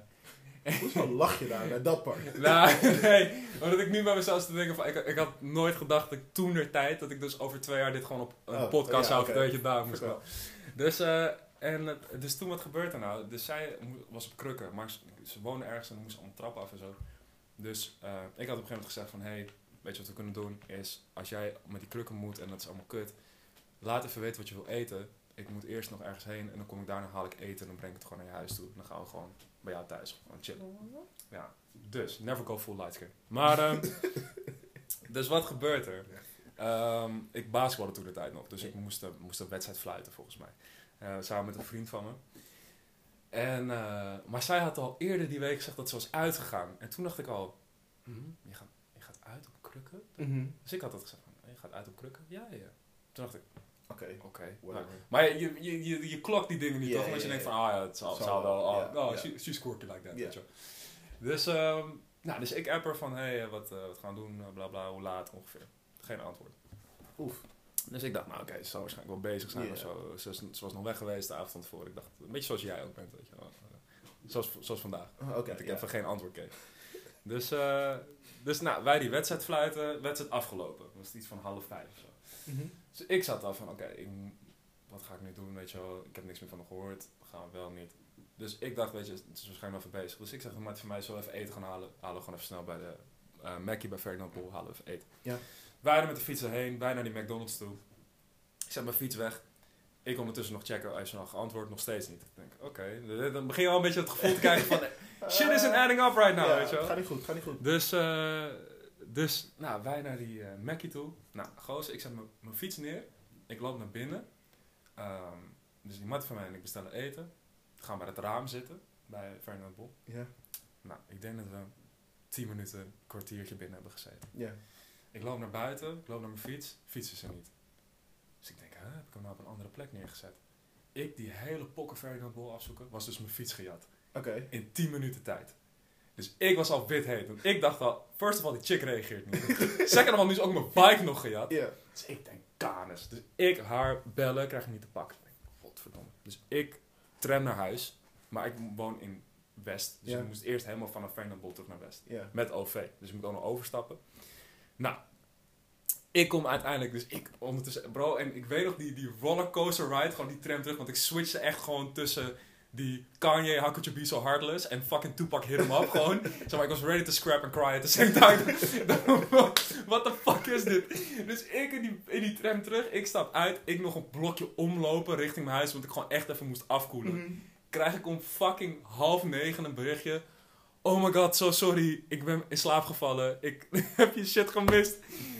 Hoezo lach je daar bij dat part? nou, nee, omdat ik nu bij mezelf te denken van, ik, ik had nooit gedacht dat ik toen de tijd, dat ik dus over twee jaar dit gewoon op een Oh, podcast zou dat je daar moest komen. Dus, eh, en, het- dus toen wat gebeurt er nou? Dus zij was op krukken, maar ze, woonde ergens en moest allemaal trappen af en zo. Dus eh, ik had op een gegeven moment gezegd van, hey, weet je wat we kunnen doen? Is, als jij met die krukken moet en dat is allemaal kut, laat even weten wat je wil eten. Ik moet eerst nog ergens heen en dan kom ik daarna haal ik eten en dan breng ik het gewoon naar je huis toe. En dan gaan we gewoon bij jou thuis gewoon chillen. Ja, dus, never go full light skin. Maar, ehm, dus wat gebeurt er? Ehm, ik basketbalde toen de tijd nog, dus ik moest, een- moest een wedstrijd fluiten volgens mij. Eh, samen met een vriend van me. En, eh, maar zij had al eerder die week gezegd dat ze was uitgegaan. En toen dacht ik al, hm, je, gaat, je gaat uit op krukken? Mhm. Dus ik had dat gezegd, van, je gaat uit op krukken? Ja, ja. Toen dacht ik, Oké. oké. Whatever. Maar, je, je, je, je klokt die dingen niet toch? Ja, je denkt van, ah ja, het zal, Zal zal wel. Oh, oh ja. she, like that. Weet je. Dus, ehm, nou, dus ik app er van, hé, hey, wat, eh, wat gaan we doen? Bla bla, hoe laat ongeveer? Geen antwoord. Oef. Dus ik dacht, nou oké, ze zal waarschijnlijk wel bezig zijn of zo. Ze, was nog weg geweest de avond voor. Ik dacht, een beetje zoals jij ook bent, weet je wel. Eh, Zoals, zoals vandaag. Oh, Oké. dat ik even geen antwoord kreeg. Dus, eh, dus nou, wij die wedstrijd fluiten, wedstrijd afgelopen. Dat was iets van half vijf of zo. Mhm. Dus ik zat al van, oké, wat ga ik nu doen, weet je wel. Ik heb niks meer van hem gehoord, gaan we wel niet. Dus ik dacht, weet je, het is waarschijnlijk wel bezig. Dus ik zeg, maat voor mij zo even eten gaan halen. Halen we gewoon even snel bij de eh Mackie bij Ferdinand halen we even eten. Ja. Wij met de fiets erheen, bij naar die McDonald's toe. Ik zet mijn fiets weg. Ik ondertussen nog checken, hij is nog geantwoord, nog steeds niet. Ik denk, oké, dan begin je al een beetje het gevoel te krijgen van, shit isn't adding up right now, Ja, weet je wel. Gaat niet goed, gaat niet goed. Dus, eh, dus nou, wij naar die eh Mackie toe. Nou, gozer, ik zet mijn- fiets neer. Ik loop naar binnen. Ehm, dus die mat van mij en ik bestellen eten. Gaan bij het raam zitten, bij Ferdinand Bol. Ja. Nou, ik denk dat we tien minuten, een kwartiertje binnen hebben gezeten. Ja. Ik loop naar buiten, ik loop naar mijn fiets. Fiets is er niet. Dus ik denk, hè, heb ik hem nou op een andere plek neergezet? Ik die hele pokken Ferdinand Bol afzoeken, was dus mijn fiets gejat Oké. in 10 minuten tijd. Dus ik was al wit heet. Want ik dacht al, first of all, die chick reageert niet. Second of all, nu is ook mijn bike nog gejat. Ja. Dus ik denk, kanus. Dus ik haar bellen, krijg ik niet te pakken. Godverdomme. Dus ik tram naar huis. Maar ik woon in West. Dus ik moest eerst helemaal vanaf Fernandbol terug naar West. Met OV. Dus ik moet ook nog overstappen. Nou, ik kom uiteindelijk, dus ik ondertussen, bro, en ik weet nog die, die rollercoaster ride, gewoon die tram terug, want ik switchte echt gewoon tussen die Kanye, How Could You Be So Heartless en fucking Tupac Hit 'Em Up gewoon. Zeg maar, ik was ready to scrap and cry at the same time. What the fuck is dit? Dus ik in die, in die tram terug, ik stap uit, ik nog een blokje omlopen richting mijn huis, want ik gewoon echt even moest afkoelen Mhm. krijg ik om fucking half negen een berichtje. Oh my god, so sorry. Ik ben in slaap gevallen. Ik heb je shit gemist.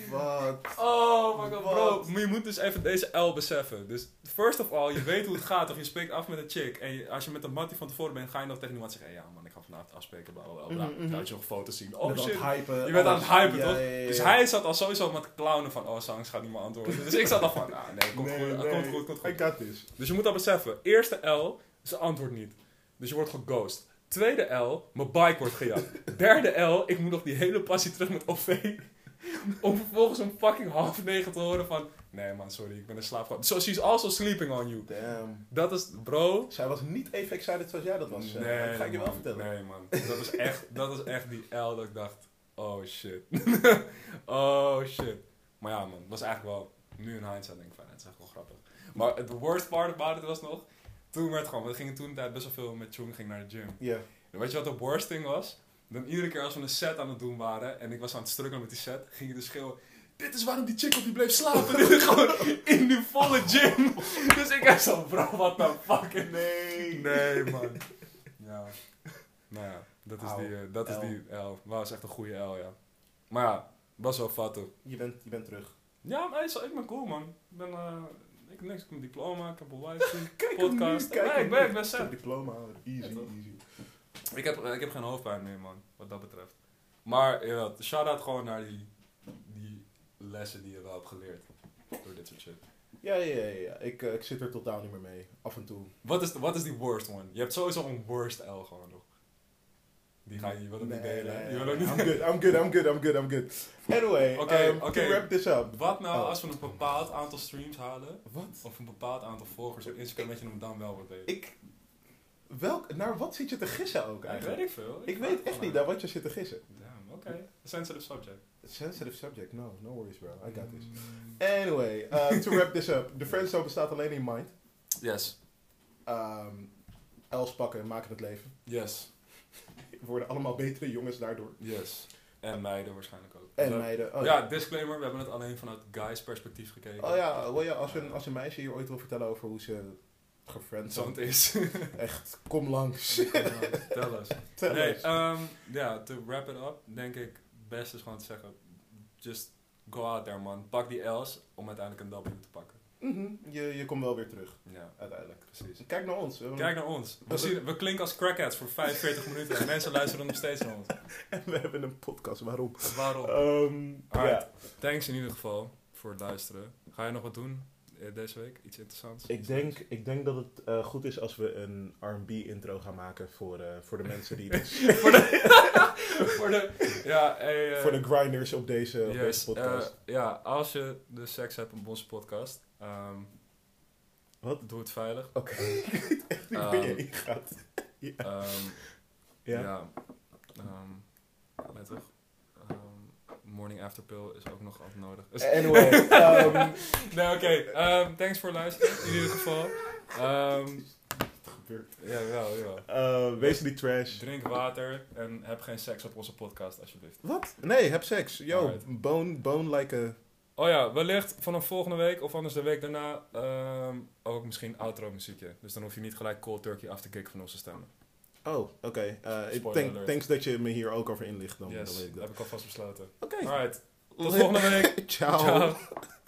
Wat? Oh my god, bro. Maar je moet dus even deze L beseffen. Dus first of all, je weet hoe het gaat. Of je spreekt af met een chick. En je- als je met een mattie van tevoren bent, ga je nog tegen iemand zeggen... Hey, ja man, ik ga vanavond afspreken, bla bla bla. Mhm, mhm. Dan laat je nog foto's zien. Je Oh bent aan shit. het hypen. Je bent aan alles. het hypen, toch? ja, ja, ja. Dus hij zat al sowieso met clownen van... Oh, Sangs gaat niet meer antwoorden. Dus ik zat al van... Ah, nee, komt Nee, goed, nee. komt goed, komt goed. I got this. Dus je moet dat beseffen. Eerste L, ze antwoordt niet. Dus je wordt geghost. Tweede L, mijn bike wordt gejat. Derde L, ik moet nog die hele passie terug met OV. Om vervolgens om fucking half negen te horen van... Nee man, sorry, ik ben in slaap gevallen. So she's also sleeping on you. Damn. Dat is, bro... Zij was niet even excited zoals jij dat was. eh. nee, dat ga ik je wel vertellen. Nee man, dat is echt, dat is echt die L dat ik dacht... Oh shit. oh shit. Maar ja man, dat was eigenlijk wel... Nu in hindsight denk ik van, het is echt wel grappig. Maar the worst part about it was nog... Toen werd gewoon, we gingen toen tijd best wel veel met Chung ging naar de gym. Ja. En weet je wat de worst thing was? Dan iedere keer als we een set aan het doen waren en ik was aan het struggelen met die set, ging je dus schreeuwen. Dit is waarom die chick op je bleef slapen. Dit is gewoon in die volle gym. Dus ik heb zo, bro, what the fuck. Nee. Nee, man. Ja. Nou ja, dat is die, eh, dat is die L. Was echt een goede L, ja. Maar ja, was wel fat hoor. Je bent, je bent terug. Ja, maar ik ben cool, man. Ik ben, eh, Ik heb niks, ik heb een diploma, ik heb een wife, Kijk hem nu, podcast. kijk Nee, hem ik ben, ik ben set. Diploma. Easy, easy. Ik heb, ik heb geen hoofdpijn meer, man, wat dat betreft. Maar, ja, shout-out gewoon naar die, die lessen die je wel hebt geleerd. Door dit soort shit. Ja, ja, ja. ja. Ik, eh, ik zit er totaal niet meer mee. Af en toe. Wat is, wat is die worst one? Je hebt sowieso een worst L gewoon nog. Die ga je, je wil hem niet Nee, delen. nee, je wil nee. I'm good, I'm good, I'm good, I'm good, I'm good. Anyway, Oké, um, oké. to wrap this up. Wat nou Oh. als we een bepaald aantal streams halen, Wat? of een bepaald aantal volgers op Instagram, dat je hem dan wel wordt delen? Ik... Welk, naar wat zit je te gissen ook Ik eigenlijk? weet ik veel. Ik weet echt niet naar wat je zit te gissen. Damn, oké. Sensitive subject. Sensitive subject, no, no worries bro, I got this. Mm, Anyway, uh, to wrap this up. De friendzone bestaat alleen in mind. Yes. Um, Els pakken, maken het leven. Yes. We worden allemaal betere jongens daardoor. Yes. En meiden waarschijnlijk ook. En meiden. Oh, ja, disclaimer, we hebben het alleen vanuit guys perspectief gekeken. Oh ja, wil je, als, een, als een meisje hier ooit wil vertellen over hoe ze gefriendzoned Zo'n is. Echt, kom langs. Tel Nee, ehm, ja, to wrap it up, denk ik, het beste is gewoon te zeggen, just go out there man. Pak die L's om uiteindelijk een W te pakken. Mhm, je, je komt wel weer terug, Ja, uiteindelijk. precies. Kijk naar ons. Kijk naar ons. We, zien, we klinken als crackheads voor 45 minuten en mensen luisteren nog steeds naar ons. we hebben een podcast, waarom? Waarom? Ehm, Alright. Thanks in ieder geval voor het luisteren. Ga je nog wat doen deze week? Iets interessants? Ik denk, ik denk dat het eh, goed is als we een R&B intro gaan maken voor, eh, voor de mensen die... voor de, voor de, ja, hey, eh, voor de grinders op deze, op yes, deze podcast. eh, ja, als je de seks hebt op onze podcast, ehm, Wat? doe het veilig. Oké, ik weet echt niet waar je heen gaat. ja. Ehm, Ja. ja. ehm, toch? Morning after pill is ook nog altijd nodig. Dus- Anyway, ehm, nee, oké. ehm, thanks voor het luisteren, in ieder geval. Ehm, gebeurt. ja, wel, ja. Eh, wees niet trash. Drink water en heb geen seks op onze podcast, alsjeblieft. Wat? Nee, heb seks. Yo, bone, bone like a... Oh ja, wellicht vanaf volgende week of anders de week daarna ehm, ook misschien outro muziekje. Dus dan hoef je niet gelijk cold turkey af te kicken van onze stemmen. Oh, oké. Eh, denk, alert. thanks dat je me hier ook over inlicht. Dan, dan yes, weet ik dat heb ik alvast besloten. Oké. Alright, tot volgende week. Ciao. Ciao.